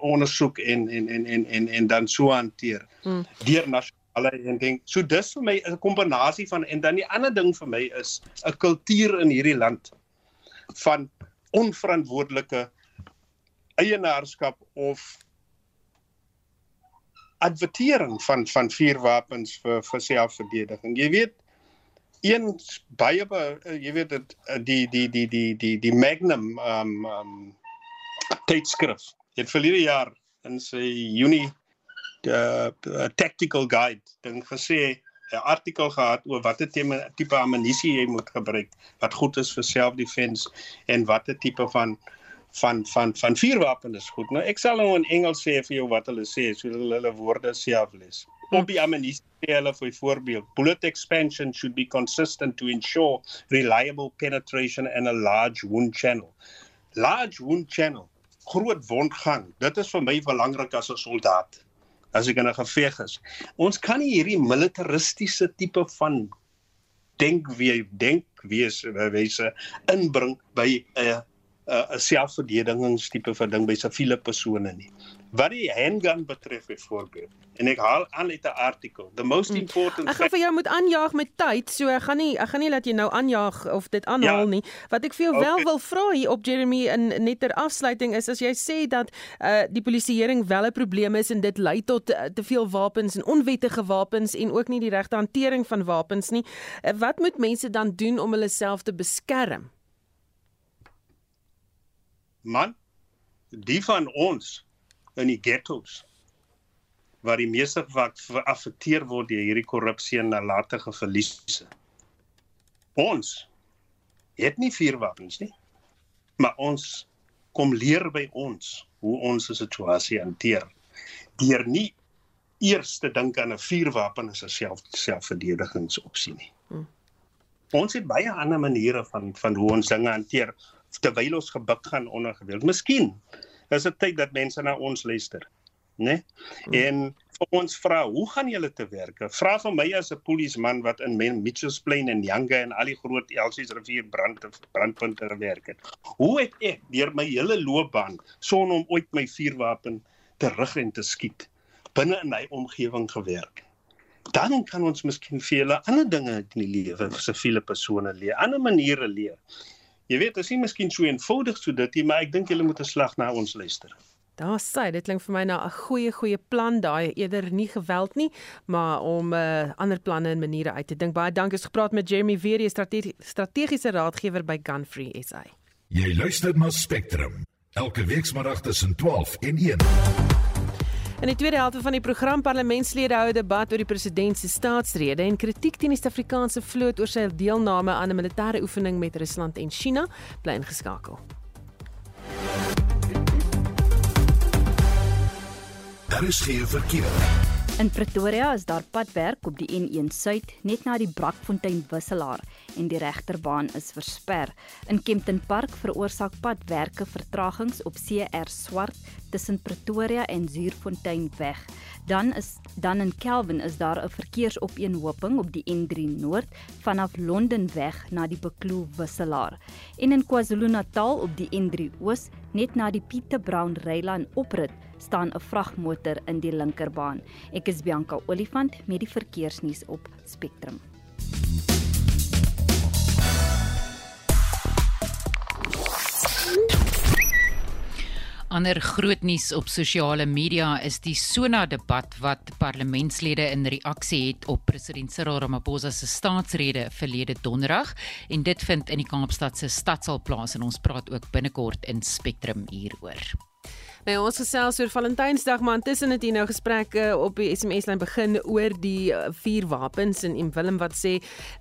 ondersoek en en en en en en dan so hanteer hmm. deur alle en dink so dis vir my 'n kombinasie van en dan die ander ding vir my is 'n kultuur in hierdie land van onverantwoordelike eienaarskap of advertering van van vuurwapens vir vir selfverdediging. Jy weet een baie jy weet dit die die die die die die Magnum um um tydskrif het verlede jaar in sy Junie uh, tactical guide ding gesê 'n artikel gehad oor watter tipe ammunisie jy moet gebruik wat goed is vir self-defense en watter tipe van van van van vuurwapen is goed. Nou ek sal nou in Engels sê vir jou wat hulle sê, so hulle hulle woorde self lees. Op die ammunisie sê hulle vir voorbeeld, bullet expansion should be consistent to ensure reliable penetration and a large wound channel. Large wound channel, groot wondgang. Dit is vir my belangrik as 'n soldaat as ek in 'n geveg is. Ons kan nie hierdie militaristiese tipe van denk wie denk wees wyse inbring by 'n 'n selfverdedigingstipe van ding by siviele persone nie. Wat die handgun betref byvoorbeeld en ek haal aan uit 'n artikel the most hmm. important Ek gaan vir jou moet aanjaag met tyd so ek gaan nie ek gaan nie laat jy nou aanjaag of dit aanhaal ja. nie wat ek vir jou okay. wel wil vra hier op Jeremy in net ter afsluiting is as jy sê dat uh, die polisieering wel 'n probleem is en dit lei tot uh, te veel wapens en onwettige wapens en ook nie die regte hantering van wapens nie uh, wat moet mense dan doen om hulle self te beskerm man die van ons in die ghettos waar die meeste wat geaffekteer word deur hierdie korrupsie en nalatige verliese. Ons het nie vuurwapens nie. Maar ons kom leer by ons hoe ons 'n situasie hanteer. Deur nie eers te dink aan 'n vuurwapen as 'n self selfverdedigingsopsie nie. Hmm. Ons het baie ander maniere van van hoe ons dinge hanteer terwyl ons gebuk gaan onder geweld. Miskien is dit tyd dat mense na ons luister, né? Nee? En vir ons vra, hoe gaan julle te werk? Vra vir my as 'n polisieman wat in Mitchells Plain en Yanga en al die groot Elsies rivier brand brandpunte gewerk het. Hoe het ek deur my hele loopbaan son om ooit my vuurwapen terug en te skiet binne in my omgewing gewerk? Dan kan ons miskien vir julle ander dinge in die lewe vir siviele persone leer, ander maniere leer. Jy weet, dit is nie miskien so eenvoudig so dit nie, maar ek dink julle moet 'n slag na ons luister. Daar sê dit klink vir my na 'n goeie goeie plan daai eerder nie geweld nie, maar om uh, ander planne en maniere uit te dink. Baie dankie het gepraat met Jeremy Veer, strategie, strategiese raadgewer by Gunfree SA. Jy luister na Spectrum elke weekmiddag tussen 12 en 1. In die tweede helfte van die program parlementslede hou 'n debat oor die president se staatsrede en kritiek teen die Suid-Afrikaanse vloot oor sy deelname aan 'n militêre oefening met Rusland en China bly ingeskakel. Daar is geen verkeer. In Pretoria is daar padwerk op die N1 Suid net na die Brakfontein wisselaar en die regterbaan is versper. In Kempton Park veroorsaak padwerke vertragings op CR Swart tussen Pretoria en Zuurfontein weg. Dan is dan in Kelvin is daar 'n verkeersopeenhoping op die N3 Noord vanaf Londen weg na die Bekloo wisselaar. En in KwaZulu-Natal op die N3 Oos net na die Pieter Brown Reiland oprit staan 'n vragmotor in die linkerbaan. Ek is Bianca Olifant met die verkeersnuus op Spectrum. Ander groot nuus op sosiale media is die Sona debat wat parlementslede in reaksie het op president Cyril Ramaphosa se staatsrede verlede donderdag en dit vind in die Kaapstad se stadsaal plaas en ons praat ook binnekort in Spectrum hieroor. Nou ons gesels oor Valentynsdag, maar intussen het hier nou gesprekke op die SMS-lyn begin oor die uh, vuurwapens en en Willem wat sê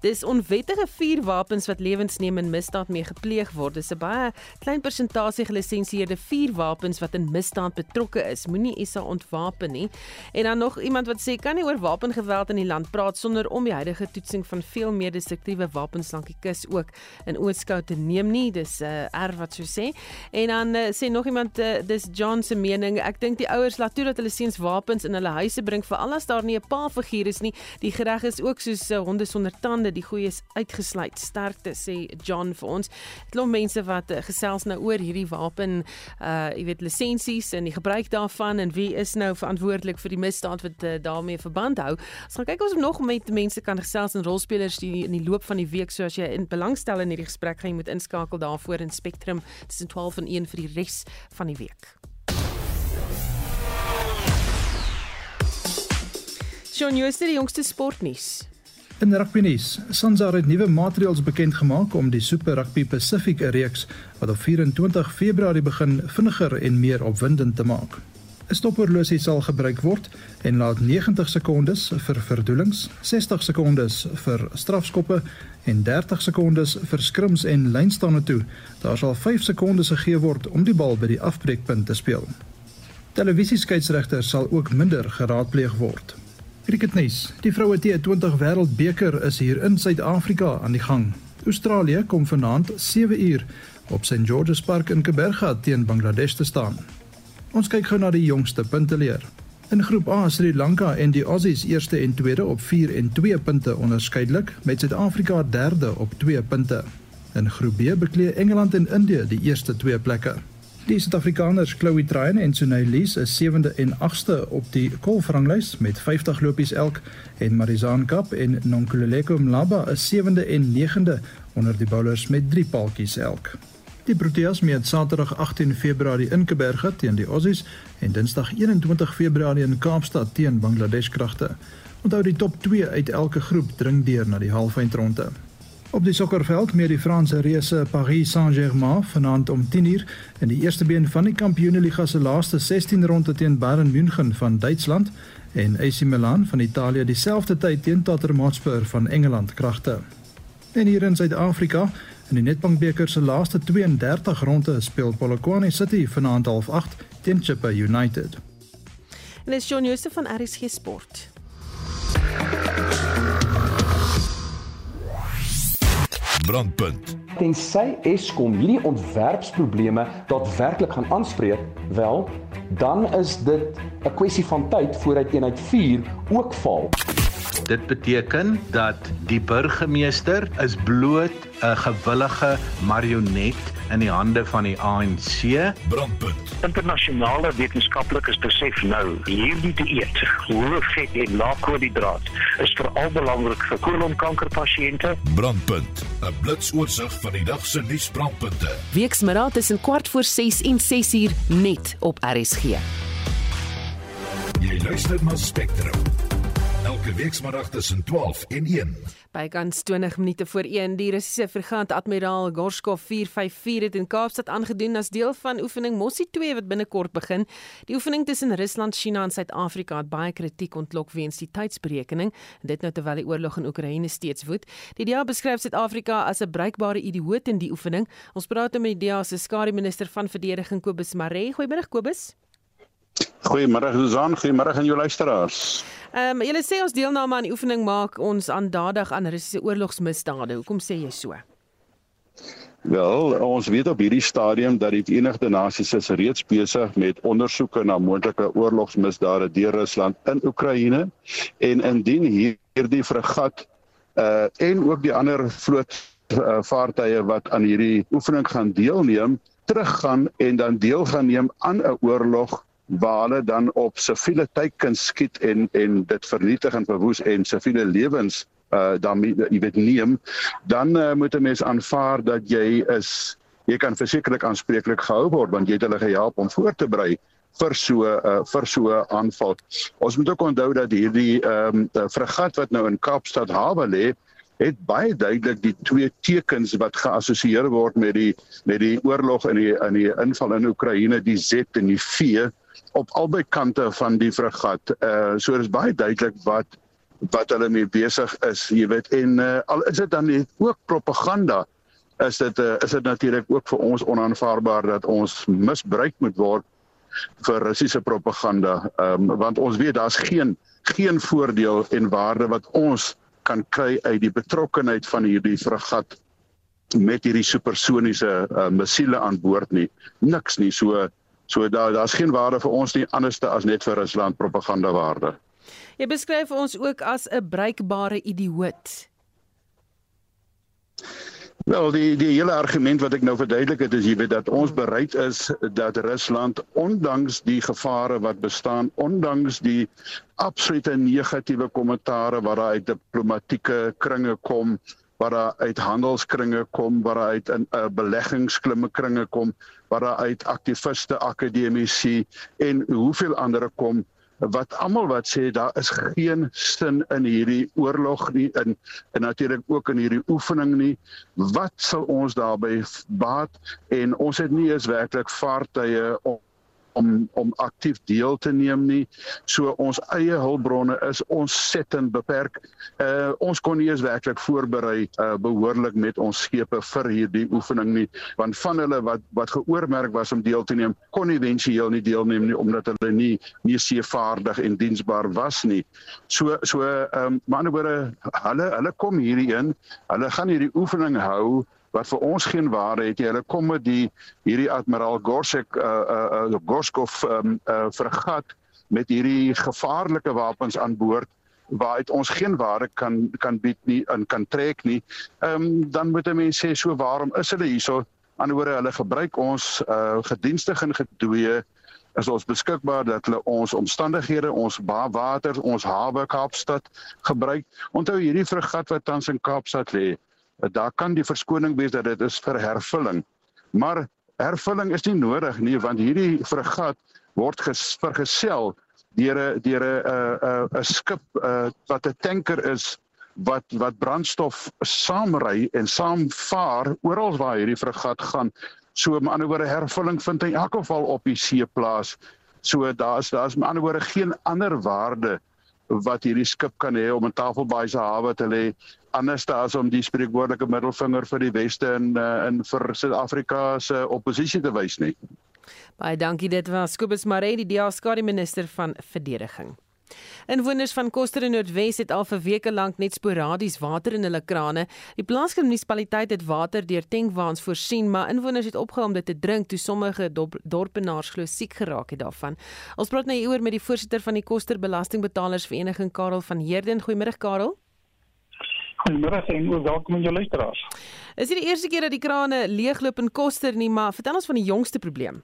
dis onwettige vuurwapens wat lewens neem en misdaad mee gepleeg word. Dis 'n baie klein persentasie gelisensieerde vuurwapens wat in misdaad betrokke is. Moenie ISA ontwapen nie. En dan nog iemand wat sê kan nie oor wapengeweld in die land praat sonder om die huidige toetsing van veel meer destruktiewe wapens lank die kus ook in oogskou te neem nie. Dis 'n uh, R wat so sê. En dan uh, sê nog iemand uh, dis John Jan se mening. Ek dink die ouers laat toe dat hulle seuns wapens in hulle huise bring vir al as daar nie 'n pa figuur is nie. Die gereg is ook soos uh, honde sonder tande, die goeie is uitgesluit. Sterkte sê John vir ons. Klomp mense wat uh, gesels nou oor hierdie wapen, uh jy weet lisensies en die gebruik daarvan en wie is nou verantwoordelik vir die misdaad wat uh, daarmee verband hou. Ons gaan kyk ons nog met mense kan gesels en rolspelers die in die loop van die week so as jy in belangstel in hierdie gesprek gaan jy moet inskakel daarvoor in Spectrum tussen 12 en 1 vir die res van die week. Shaun Jooste die jongste sportnuus. In rugby nuus, Sansa het nuwe maatreëls bekend gemaak om die Super Rugby Pacific reeks wat op 24 Februarie begin vinniger en meer opwindend te maak. 'n Stophorlosie sal gebruik word en laat 90 sekondes vir verdoelings, 60 sekondes vir strafskoppe en 30 sekondes vir skrims en lynstaande toe. Daar sal 5 sekondes gegee word om die bal by die afbreekpunt te speel. Televisieskeieregters sal ook minder geraadpleeg word. Cricketnuus. Die vroue T20 Wêreldbeker is hier in Suid-Afrika aan die gang. Australië kom vanaand 7 uur op St George's Park in Kaapberga teen Bangladesh te staan. Ons kyk gou na die jongste punteleer. In groep A Sri Lanka en die Aussies eerste en tweede op 4 en 2 punte onderskeidelik met Suid-Afrika derde op 2 punte. In groep B bekleë Engeland en Indië die eerste twee plekke. Die Suid-Afrikaners Chloe Tryon en Sunay Lee is 7de en 8ste op die golfranglys met 50 lopies elk en Marizaan Kap en Nonkululeko Mlaba is 7de en 9de onder die bowlers met 3 paaltjies elk. Die Proteas meet Saterdag 18 Februarie in Kaapberg teen die Aussies en Dinsdag 21 Februarie in Kaapstad teen Bangladesh kragte. Onthou die top 2 uit elke groep dring deur na die halfeindronde. Op die sokkerveld meer die Franse reuse Paris Saint-Germain vanaand om 10:00 in die eerste been van die Kampioenligga se laaste 16 ronde teen Bayern München van Duitsland en AC Milan van Italië dieselfde tyd teen Tottenham Hotspur van Engeland kragte. En hier in Suid-Afrika in die Nedbank beker se laaste 32 ronde speel Polokwane City vanaand 08:30 teen Chippa United. En dis John Jooste van RSG Sport. Brandpunt tensy Eskom hierdie ontwerpsprobleme daadwerklik gaan aanspreek, wel, dan is dit 'n kwessie van tyd voordat eenheid 4 ook val. Dit beteken dat die burgemeester is bloot 'n gewillige marionet in die hande van die ANC. Brandpunt. Internasionale wetenskaplikes besef nou hierdie dieet, hoë vet en lae koolhidraat, is veral belangrik vir koloonkankerpasiënte. Brandpunt. 'n Blitsoorsig van die dag se nuusbrandpunte. Weksmiddag tussen kwart voor 6 en 6 uur net op RSG. Jy luister na Spectrum. Elke weekmiddag tussen 12 en 1. Bykans 20 minute voor 1 die Russiese vergaand admiraal Gorshkov 454 het in Kaapstad aangedoen as deel van oefening Mossie 2 wat binnekort begin. Die oefening tussen Rusland, China en Suid-Afrika het baie kritiek ontlok weens die tydsberekening, dit nou terwyl die oorlog in Oekraïne steeds woed. Die DEA beskryf Suid-Afrika as 'n bruikbare idioot in die oefening. Ons praat met die DEA se skare minister van verdediging Kobus Maree. Goeiemôre Kobus. Goeiemôre Susan, goeiemôre aan jou luisteraars. Ehm um, julle sê ons deelname aan die oefening maak ons aandadig aan Russiese oorlogsmisdade. Hoekom sê jy so? Wel, ons weet op hierdie stadium dat die Verenigde Nasies is reeds besig met ondersoeke na moontlike oorlogsmisdade deur Rusland in Oekraïne en indien hierdie fregat uh en ook die ander vloot uh, vaartuie wat aan hierdie oefening gaan deelneem, teruggaan en dan deel gaan neem aan 'n oorlog waar hulle dan op siviele teikens skiet en en dit vernietig en verwoes en siviele lewens uh dan jy weet neem dan uh, moet 'n mens aanvaar dat jy is jy kan versekerlik aanspreeklik gehou word want jy het hulle gehelp om voor te berei vir so uh, vir so aanval. Ons moet ook onthou dat hierdie ehm um, fregat wat nou in Kaapstad hawe lê het baie duidelik die twee tekens wat geassosieer word met die met die oorlog in die in die inval in Oekraïne die Z en die V op albei kante van die fregat. Uh so is baie duidelik wat wat hulle mee besig is, jy weet. En uh al is dit dan nie ook propaganda is dit uh, is dit natuurlik ook vir ons onaanvaarbaar dat ons misbruik moet word vir Russiese propaganda. Ehm um, want ons weet daar's geen geen voordeel en waarde wat ons kan kry uit die betrokkenheid van hierdie fregat met hierdie supersoniese uh, missiele aan boord nie. Niks nie. So So daar daar's geen waarde vir ons nie anderste as net vir Rusland propaganda waarde. Jy beskryf ons ook as 'n bruikbare idioot. Wel die die hele argument wat ek nou verduidelik het is jy weet dat ons bereid is dat Rusland ondanks die gevare wat bestaan, ondanks die absolute negatiewe kommentare wat daar uit diplomatieke kringe kom, wat daar uit handelskringe kom, wat daar uit in 'n uh, beleggingsklimme kringe kom, wat daar uit aktiviste, akademici en hoeveel ander kom wat almal wat sê daar is geen sin in hierdie oorlog nie in en natuurlik ook in hierdie oefening nie. Wat sal ons daarbey baat? En ons het nie eens werklik vaartuie om om om aktief deel te neem nie. So ons eie hulpbronne is ontsettend beperk. Uh ons kon nie eens werklik voorberei uh behoorlik met ons skepe vir hierdie oefening nie, want van hulle wat wat geoormerk was om deel te neem, kon éventueel nie deelneem nie omdat hulle nie nie seevaardig en diensbaar was nie. So so ehm um, maar anderswoorde hulle hulle kom hierdie in, hulle gaan hierdie oefening hou wat vir ons geen waarde het. Hulle kom met die hierdie admiraal Gorsek uh uh, uh Gorskov um uh vergat met hierdie gevaarlike wapens aan boord waaruit ons geen waarde kan kan bied nie en kan trek nie. Ehm um, dan moet 'n mens sê so waarom is hulle hierso? Anderswoorde hulle gebruik ons uh gedienstig en gedooie is ons beskikbaar dat hulle ons omstandighede, ons water, ons hawe Kaapstad gebruik. Onthou hierdie fregat wat tans in Kaapstad lê, daar kan die verskoning wees dat dit is vir hervulling. Maar hervulling is nie nodig nie want hierdie fregat word vergesel deur 'n deur 'n 'n 'n skip uh, wat 'n tanker is wat wat brandstof saamry en saamvaar oral waar hierdie fregat gaan. So met ander woorde hervulling vind in elk geval op die see plaas. So daar's daar's met ander woorde geen ander waarde wat hierdie skip kan hê om in Tafelbaai se hawe te lê anders as om die spreekwoordelike middelvinger vir die weste in uh, in vir Suid-Afrika se oppositie te wys nie. Baie dankie dit was Kobus Maree die diaskari minister van verdediging. Inwoners van Koster en Noordwes het al vir weke lank net sporadies water in hulle krane. Die plaaslike munisipaliteit het water deur tankwaans voorsien, maar inwoners het opgehou om dit te drink toe sommige dorpenaars glo siek geraak het daarvan. Ons praat nou hieroor met die voorsitter van die Koster Belastingbetalers Vereniging Karel van Heerden. Goeiemôre Karel. Goeiemôre en ook welkom aan jou luisteraars. Is dit die eerste keer dat die krane leegloop in Koster nie, maar vertel ons van die jongste probleem.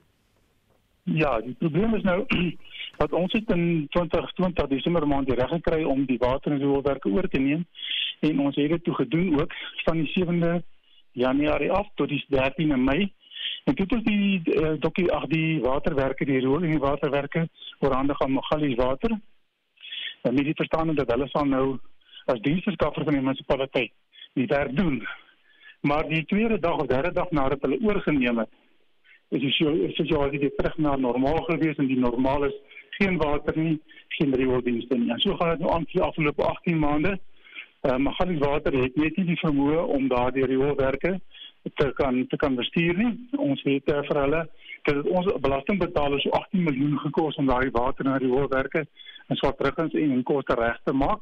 Ja, die probleem is nou dat ons het in 2020 Desember maand reg gekry om die water en rioolwerke oor te neem en ons het dit toe gedoen ook van die 7de Januarie af tot die 13de Mei. En dit is die uh, dokkie ag die waterwerke, die riool en die waterwerke oorhandig aan Magalies Water. En met die verstaan dat hulle sal nou as diensverskaffer van die munisipaliteit die werk doen. Maar die tweede dag of derde dag nadat hulle oorgeneem het, is die situasie weer terug na normaal gewees en die normaal is geen water nie, geen riooldienste nie. En so gaan dit nou aan vir die afgelope 18 maande. Uh, maar gaan die water het net nie die vermoë om daardie rioolwerke te kan te kan bestuur nie. Ons weet uh, vir hulle dat ons belastingbetalers so 18 miljoen gekos om daardie water en rioolwerke in Swartrugens en in Koste reg te maak.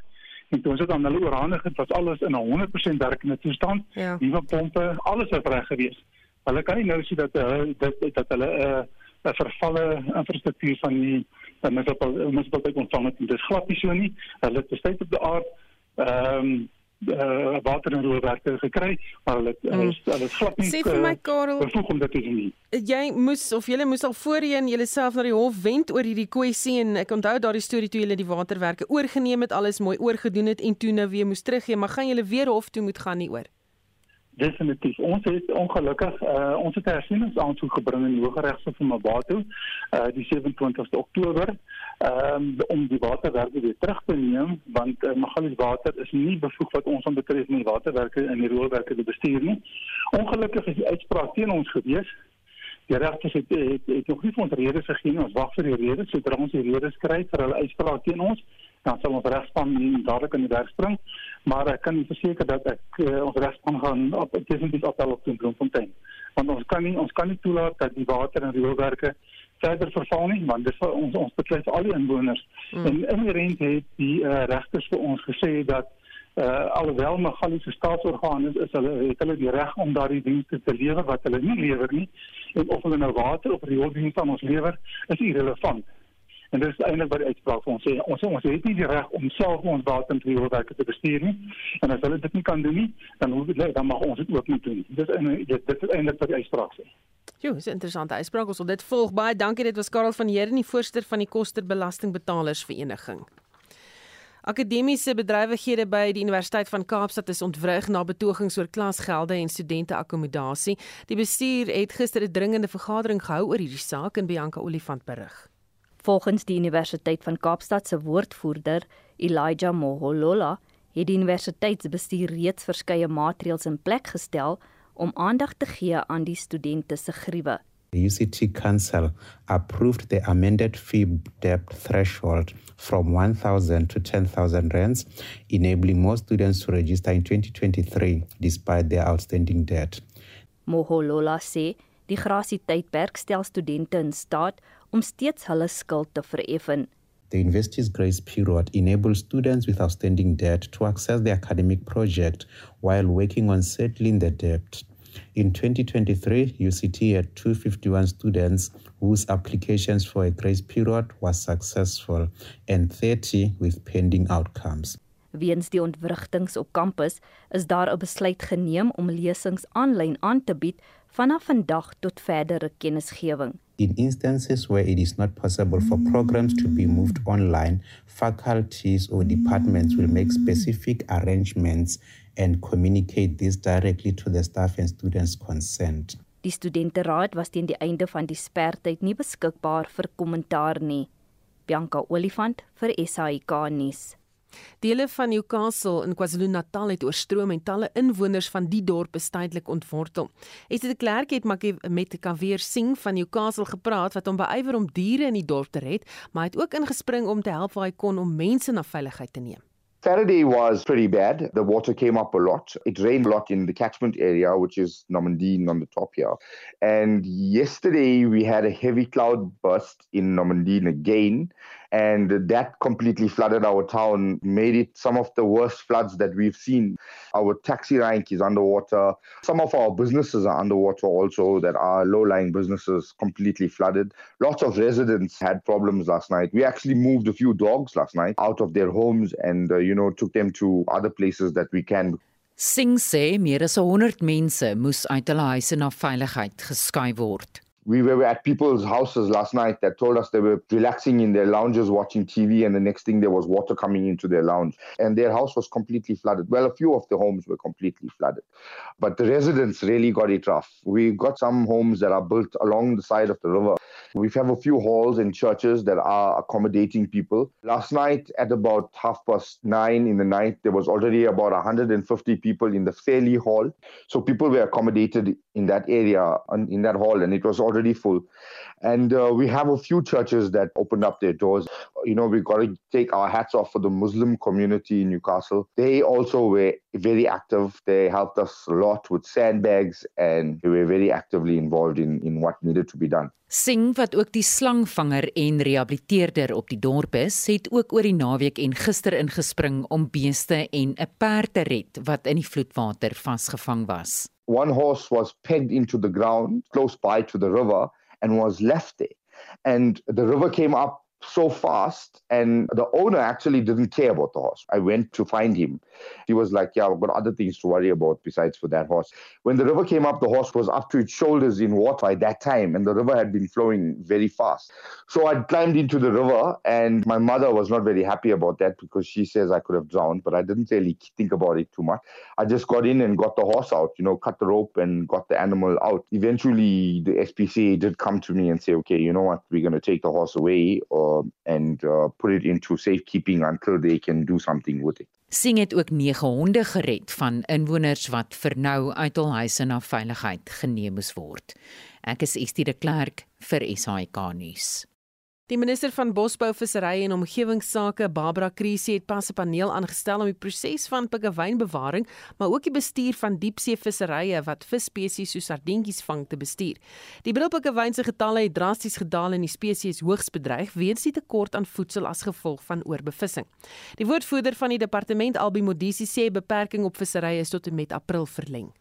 En toe ons dit aan hulle oorhandig het, was alles in 'n 100% werkende toestand. Ja. Nuwe pompe, alles was reg geweest. Hulle kan nie nou sê dat hulle dat dat hulle 'n uh, 'n vervalle infrastruktuur van die munisipaliteit ontvang het. Dit is glad nie so nie. Hulle het besteed op die aard ehm um, uh, water en roerwerke gekry, maar hulle mm. hulle hulle glad nie. Sê vir my Karel, bevoeg om dit te doen. Jy moes of jy moes al voorheen jouself na die hof wend oor hierdie kwessie en ek onthou daardie storie toe jy die waterwerke oorgeneem het, alles mooi oorgedoen het en toe nou weer moes teruggee, maar gaan jy weer hof toe moet gaan nie oor? Definitief. Ons het ongelukkig uh, ons het hersieningsaansoek gebring in Hooggeregshof van Mabato uh die 27ste Oktober um, om die waterwerke weer terug te neem want uh, Magalies Water is nie bevoeg wat ons aanbetref met die waterwerke en die rioolwerke te bestuur nie. Ongelukkig is die uitspraak teen ons gewees. Die regter het, het het nog nie vir ons redes gegee nie. Ons wag vir die redes sodra ons die redes kry vir hulle uitspraak teen ons dan sal ons regspan dadelik in die werk spring maar ek kan verseker dat ek uh, ons regspan gaan op definitief op teen Bloemfontein. Want ons kan nie ons kan nie toelaat dat die water en rioolwerke verder verval nie want dit ons ons betref al die inwoners. Mm. en inherent het die uh, regters vir ons gesê dat uh, alhoewel Magaliese staatsorgaan is, is hulle het hulle die reg om daardie dienste te lewer wat hulle nie lewer nie. En of hulle nou water of riooldienste aan ons lewer is irrelevant En dit is eintlik wat die uitspraak vir ons sê. Ons ons het nie die reg om self ons water en rioolwerke te bestuur nie. En as hulle dit nie kan doen nie, dan hoef dit dan mag ons dit ook nie doen. Dit is dit, dit is eintlik wat die uitspraak sê. Jo, dis 'n interessante uitspraak. Ons wil dit volg. Baie dankie. Dit was Karel van Heerden, die voorsitter van die Koster Belastingbetalers Vereniging. Akademiese bedrywighede by die Universiteit van Kaapstad is ontwrig na betogings oor klasgelde en studenteakkommodasie. Die bestuur het gister 'n dringende vergadering gehou oor hierdie saak en Bianca Olifant berig. Volgens die Universiteit van Kaapstad se woordvoerder, Elijah Moholola, het die universiteitsbestuur reeds verskeie maatreëls in plek gestel om aandag te gee aan die studente se gruwe. The UCT Council approved the amended fee debt threshold from 1,000 to 10,000 rands, enabling more students to register in 2023 despite their outstanding debt. Moholola sê die grasie tydperk stel studente in staat om steeds hulle skuld te vereffen. The university's grace period enables students with outstanding debt to access the academic project while working on settling the debt. In 2023, UCT had 251 students whose applications for a grace period was successful and 30 with pending outcomes. Weens die ontwrigtings op kampus is daar 'n besluit geneem om lesings aanlyn aan te bied vanaf vandag tot verdere kennisgewing. In instances where it is not possible for programs to be moved online, faculties or departments will make specific arrangements and communicate this directly to the staff and students concerned. Die studenteraad was teen die einde van die spertyd nie beskikbaar vir kommentaar nie. Bianca Olifant vir SAK nuus. Dele van Newcastle in KwaZulu-Natal het oorstroom en talle inwoners van die dorp is tydelik ontwortel. Esie de Klerk het met Kaveer Singh van Newcastle gepraat wat hom beywer om diere in die dorp te red, maar hy het ook ingespring om te help waar hy kon om mense na veiligheid te neem. Saturday was pretty bad. The water came up a lot. It rained a lot in the catchment area, which is Normandine on the top here. And yesterday we had a heavy cloud burst in Normandine again. And that completely flooded our town, made it some of the worst floods that we've seen. Our taxi rank is underwater. Some of our businesses are underwater also that are low-lying businesses completely flooded. Lots of residents had problems last night. We actually moved a few dogs last night out of their homes and uh, you know took them to other places that we can. Sing sê meer as 100 mense moes uit hulle huise na veiligheid geskuif word. We were at people's houses last night that told us they were relaxing in their lounges watching TV, and the next thing there was water coming into their lounge, and their house was completely flooded. Well, a few of the homes were completely flooded, but the residents really got it rough. We got some homes that are built along the side of the river. We have a few halls and churches that are accommodating people. Last night, at about half past nine in the night, there was already about 150 people in the Fairley Hall. So people were accommodated in that area, in that hall, and it was already full. And uh, we have a few churches that opened up their doors. You know, we've got to take our hats off for the Muslim community in Newcastle. They also were very active. They helped us a lot with sandbags and they were very actively involved in, in what needed to be done. Sing wat ook die slangvanger en rehabiliteerder op die dorp is, het ook oor die naweek en gister ingespring om beeste en 'n perd te red wat in die vloedwater vasgevang was. One horse was pegged into the ground close by to the river and was left there. And the river came up so fast and the owner actually didn't care about the horse. I went to find him. He was like yeah i've got other things to worry about besides for that horse. When the river came up the horse was up to its shoulders in water at that time and the river had been flowing very fast. So i climbed into the river and my mother was not very happy about that because she says i could have drowned but i didn't really think about it too much. I just got in and got the horse out you know cut the rope and got the animal out. Eventually the spca did come to me and say okay you know what? We're going to take the horse away or uh, and uh, put it into safekeeping until they can do something with it. Sing het ook 9 honde gered van inwoners wat vir nou uit hul huise na veiligheid geneem moes word. Ek is Estie de Klerk vir SAK nuus. Die minister van Bosbou, Visserry en Omgewingsake, Barbara Krisi, het pas 'n paneel aangestel om die proses van piggewynbewaring, maar ook die bestuur van diepseevisserye wat visspesies soos sardientjies vang te bestuur. Die brilpiggewyn se getalle het drasties gedaal en die spesies hoogs bedreig weens die tekort aan voedsel as gevolg van oorbevissing. Die woordvoerder van die departement, Albi Modisi, sê beperking op visserye is tot en met April verleng.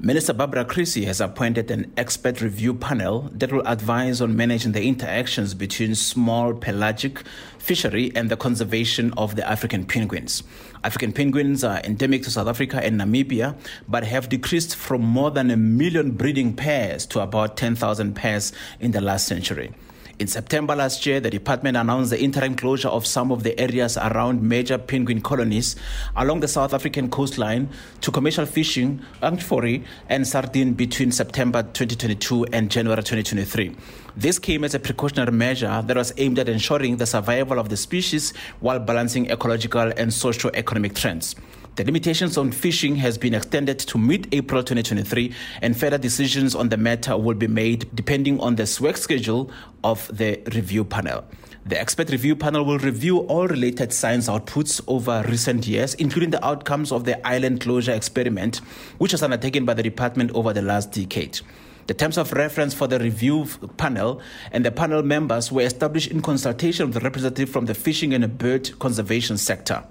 Minister Barbara Creasy has appointed an expert review panel that will advise on managing the interactions between small pelagic fishery and the conservation of the African penguins. African penguins are endemic to South Africa and Namibia, but have decreased from more than a million breeding pairs to about 10,000 pairs in the last century. In September last year, the department announced the interim closure of some of the areas around major penguin colonies along the South African coastline to commercial fishing, amphory, and sardine between September 2022 and January 2023. This came as a precautionary measure that was aimed at ensuring the survival of the species while balancing ecological and socio-economic trends. The limitations on fishing has been extended to mid-April 2023 and further decisions on the matter will be made depending on the work schedule of the review panel. The expert review panel will review all related science outputs over recent years, including the outcomes of the island closure experiment, which was undertaken by the department over the last decade. The terms of reference for the review panel and the panel members were established in consultation with the representative from the fishing and bird conservation sector.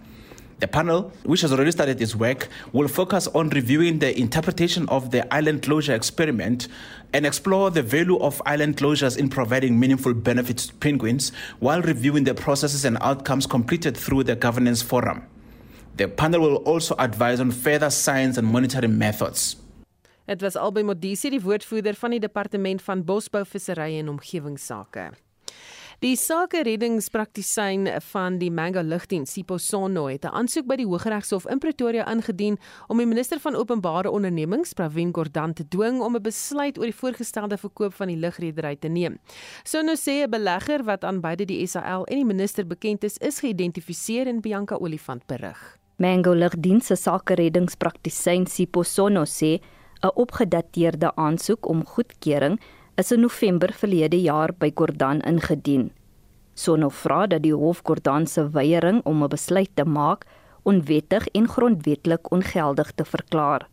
The panel, which has already started its work, will focus on reviewing the interpretation of the island closure experiment and explore the value of island closures in providing meaningful benefits to penguins while reviewing the processes and outcomes completed through the governance forum. The panel will also advise on further science and monitoring methods. Dit was albei Modisi, die woordvoerder van die departement van bosbou, visserry en omgewingsake. Die sake reddingspraktisyn van die Mango Lugdiens, Sipho Sono, het 'n aansoek by die Hooggeregshof in Pretoria ingedien om die minister van Openbare Ondernemings, Pravin Gordhan, te dwing om 'n besluit oor die voorgestelde verkoop van die lugredery te neem. Sono sê 'n belegger wat aan beide die SAL en die minister bekend is, is geïdentifiseer in Bianca Olifant berig. Mango Lugdiens se sake reddingspraktisyn Sipho Sono sê 'n opgedateerde aansoek om goedkeuring is in November verlede jaar by Gordhan ingedien. Sono vra dat die hof Gordhan se weiering om 'n besluit te maak onwettig en grondwetlik ongeldig te verklaar.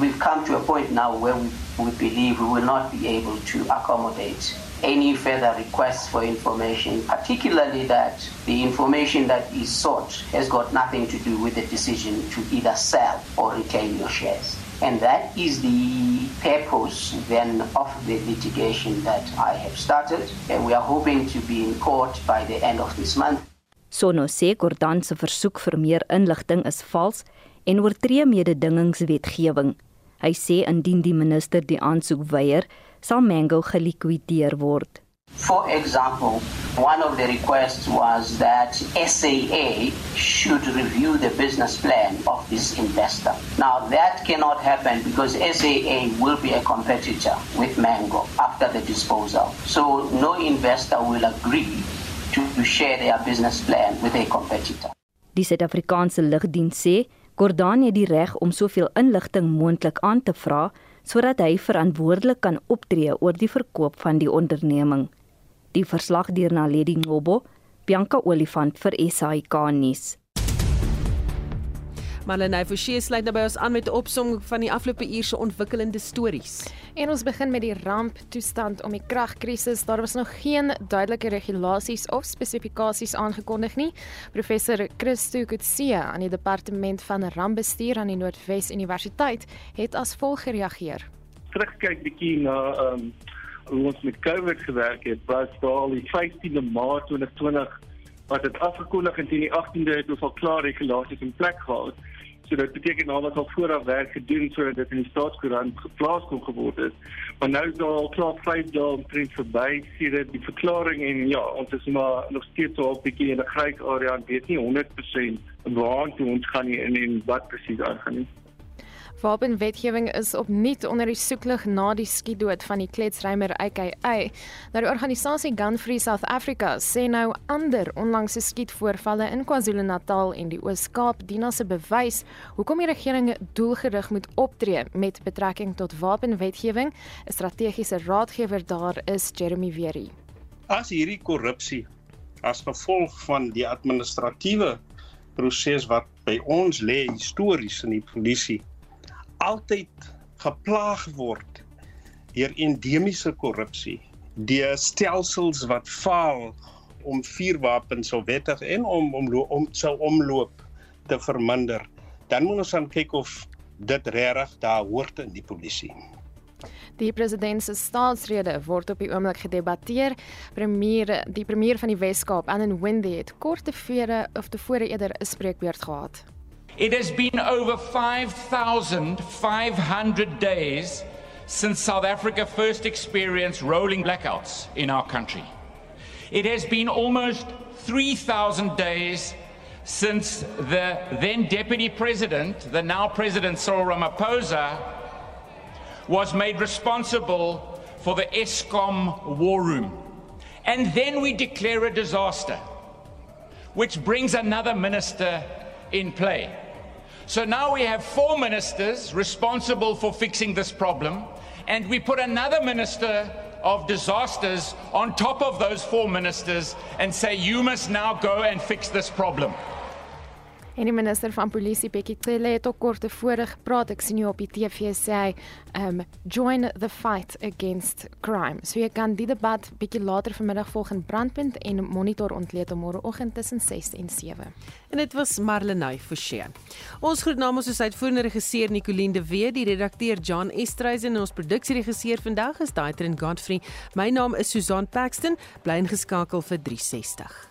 We've come to a point now where we, we believe we will not be able to accommodate any further requests for information, particularly that the information that is sought has got nothing to do with the decision to either sell or retain your shares. And that is the purpose then of the litigation that I have started. And we are hoping to be in court by the end of this month. Sono sê Gordhan se versoek vir meer inligting is vals en oortree mededingingswetgewing. Hy sê indien die minister die aansoek weier, sal Mango gelikwideer word. For example, one of the requests was that SAA should review the business plan of this investor. Now, that cannot happen because SAA will be a competitor with Mango after the disposal. So, no investor will agree to share their business plan with a competitor. Die Suid-Afrikaanse Lugdiens sê Gordhan het die reg om soveel inligting moontlik aan te vra sodat hy verantwoordelik kan optree oor die verkoop van die onderneming. Die verslag deur Naledi Ngobo, Bianca Olifant vir SAK nuus. Marlene Forsie sluit naby ons aan met 'n opsomming van die afgelope uur se ontwikkelende stories. En ons begin met die ramptoestand om die kragkrisis. Daar was nog geen duidelike regulasies of spesifikasies aangekondig nie. Professor Christo Kutse aan die departement van rampbestuur aan die Noordwes Universiteit het as volg gereageer. Terugkyk bietjie na ehm um, hoe ons met COVID gewerk het. Was daar die 15de Maart 2020 wat dit afgekondig en teen die 18de het ons al klaar regulasies in plek gehad. So dit beteken nou dat ons vooraf werk gedoen sodat dit in die staatskoerant geplaas kon geword het. Maar nou is al klaar 5 dae omtrent verby sedert die verklaring en ja, ons is maar nog steeds so 'n bietjie in 'n grys area en weet nie 100% waar toe ons gaan nie en wat presies aangaan nie. Wapenwetgewing is opnuut onder die soeklig na die skietdood van die kletsrymer AKA. Nou die organisasie Gun Free South Africa sê nou ander onlangse skietvoorvalle in KwaZulu-Natal en die Oos-Kaap dien as 'n bewys hoekom die regering doelgerig moet optree met betrekking tot wapenwetgewing. 'n Strategiese raadgewer daar is Jeremy Wery. As hierdie korrupsie as gevolg van die administratiewe proses wat by ons lê histories in die polisie altyd geplaag word deur endemiese korrupsie, deur stelsels wat faal om vuurwapens so wettig en om om om sou omloop te verminder, dan moet ons aan kyk of dit regtig daar hoort in die polisie. Die president se staatsrede word op die oomblik gedebatteer. Premier, die premier van die Wes-Kaap, Alan Winde het kort tevore of tevore eerder 'n spreekbeurt gehad. It has been over 5,500 days since South Africa first experienced rolling blackouts in our country. It has been almost 3,000 days since the then Deputy President, the now President Cyril Ramaphosa, was made responsible for the ESCOM war room. And then we declare a disaster, which brings another minister in play. So now we have four ministers responsible for fixing this problem, and we put another minister of disasters on top of those four ministers and say, You must now go and fix this problem. En die minister van polisie Bekkie Cele het ook kort tevore gepraat. Ek sien jou op die TV sê hy, um join the fight against crime. So jy kan die debat bietjie later vanmiddag volg in Brandpunt en monitor ontleed môreoggend tussen 6 en 7. En dit was Marlenae Forsie. Ons groet namens ons uitvoerende regisseur Nicoline de Wet, die redakteur John Estreisen en ons produksieregisseur vandag is Daitrin Godfrey. My naam is Susan Paxton. Bly ingeskakel vir 360.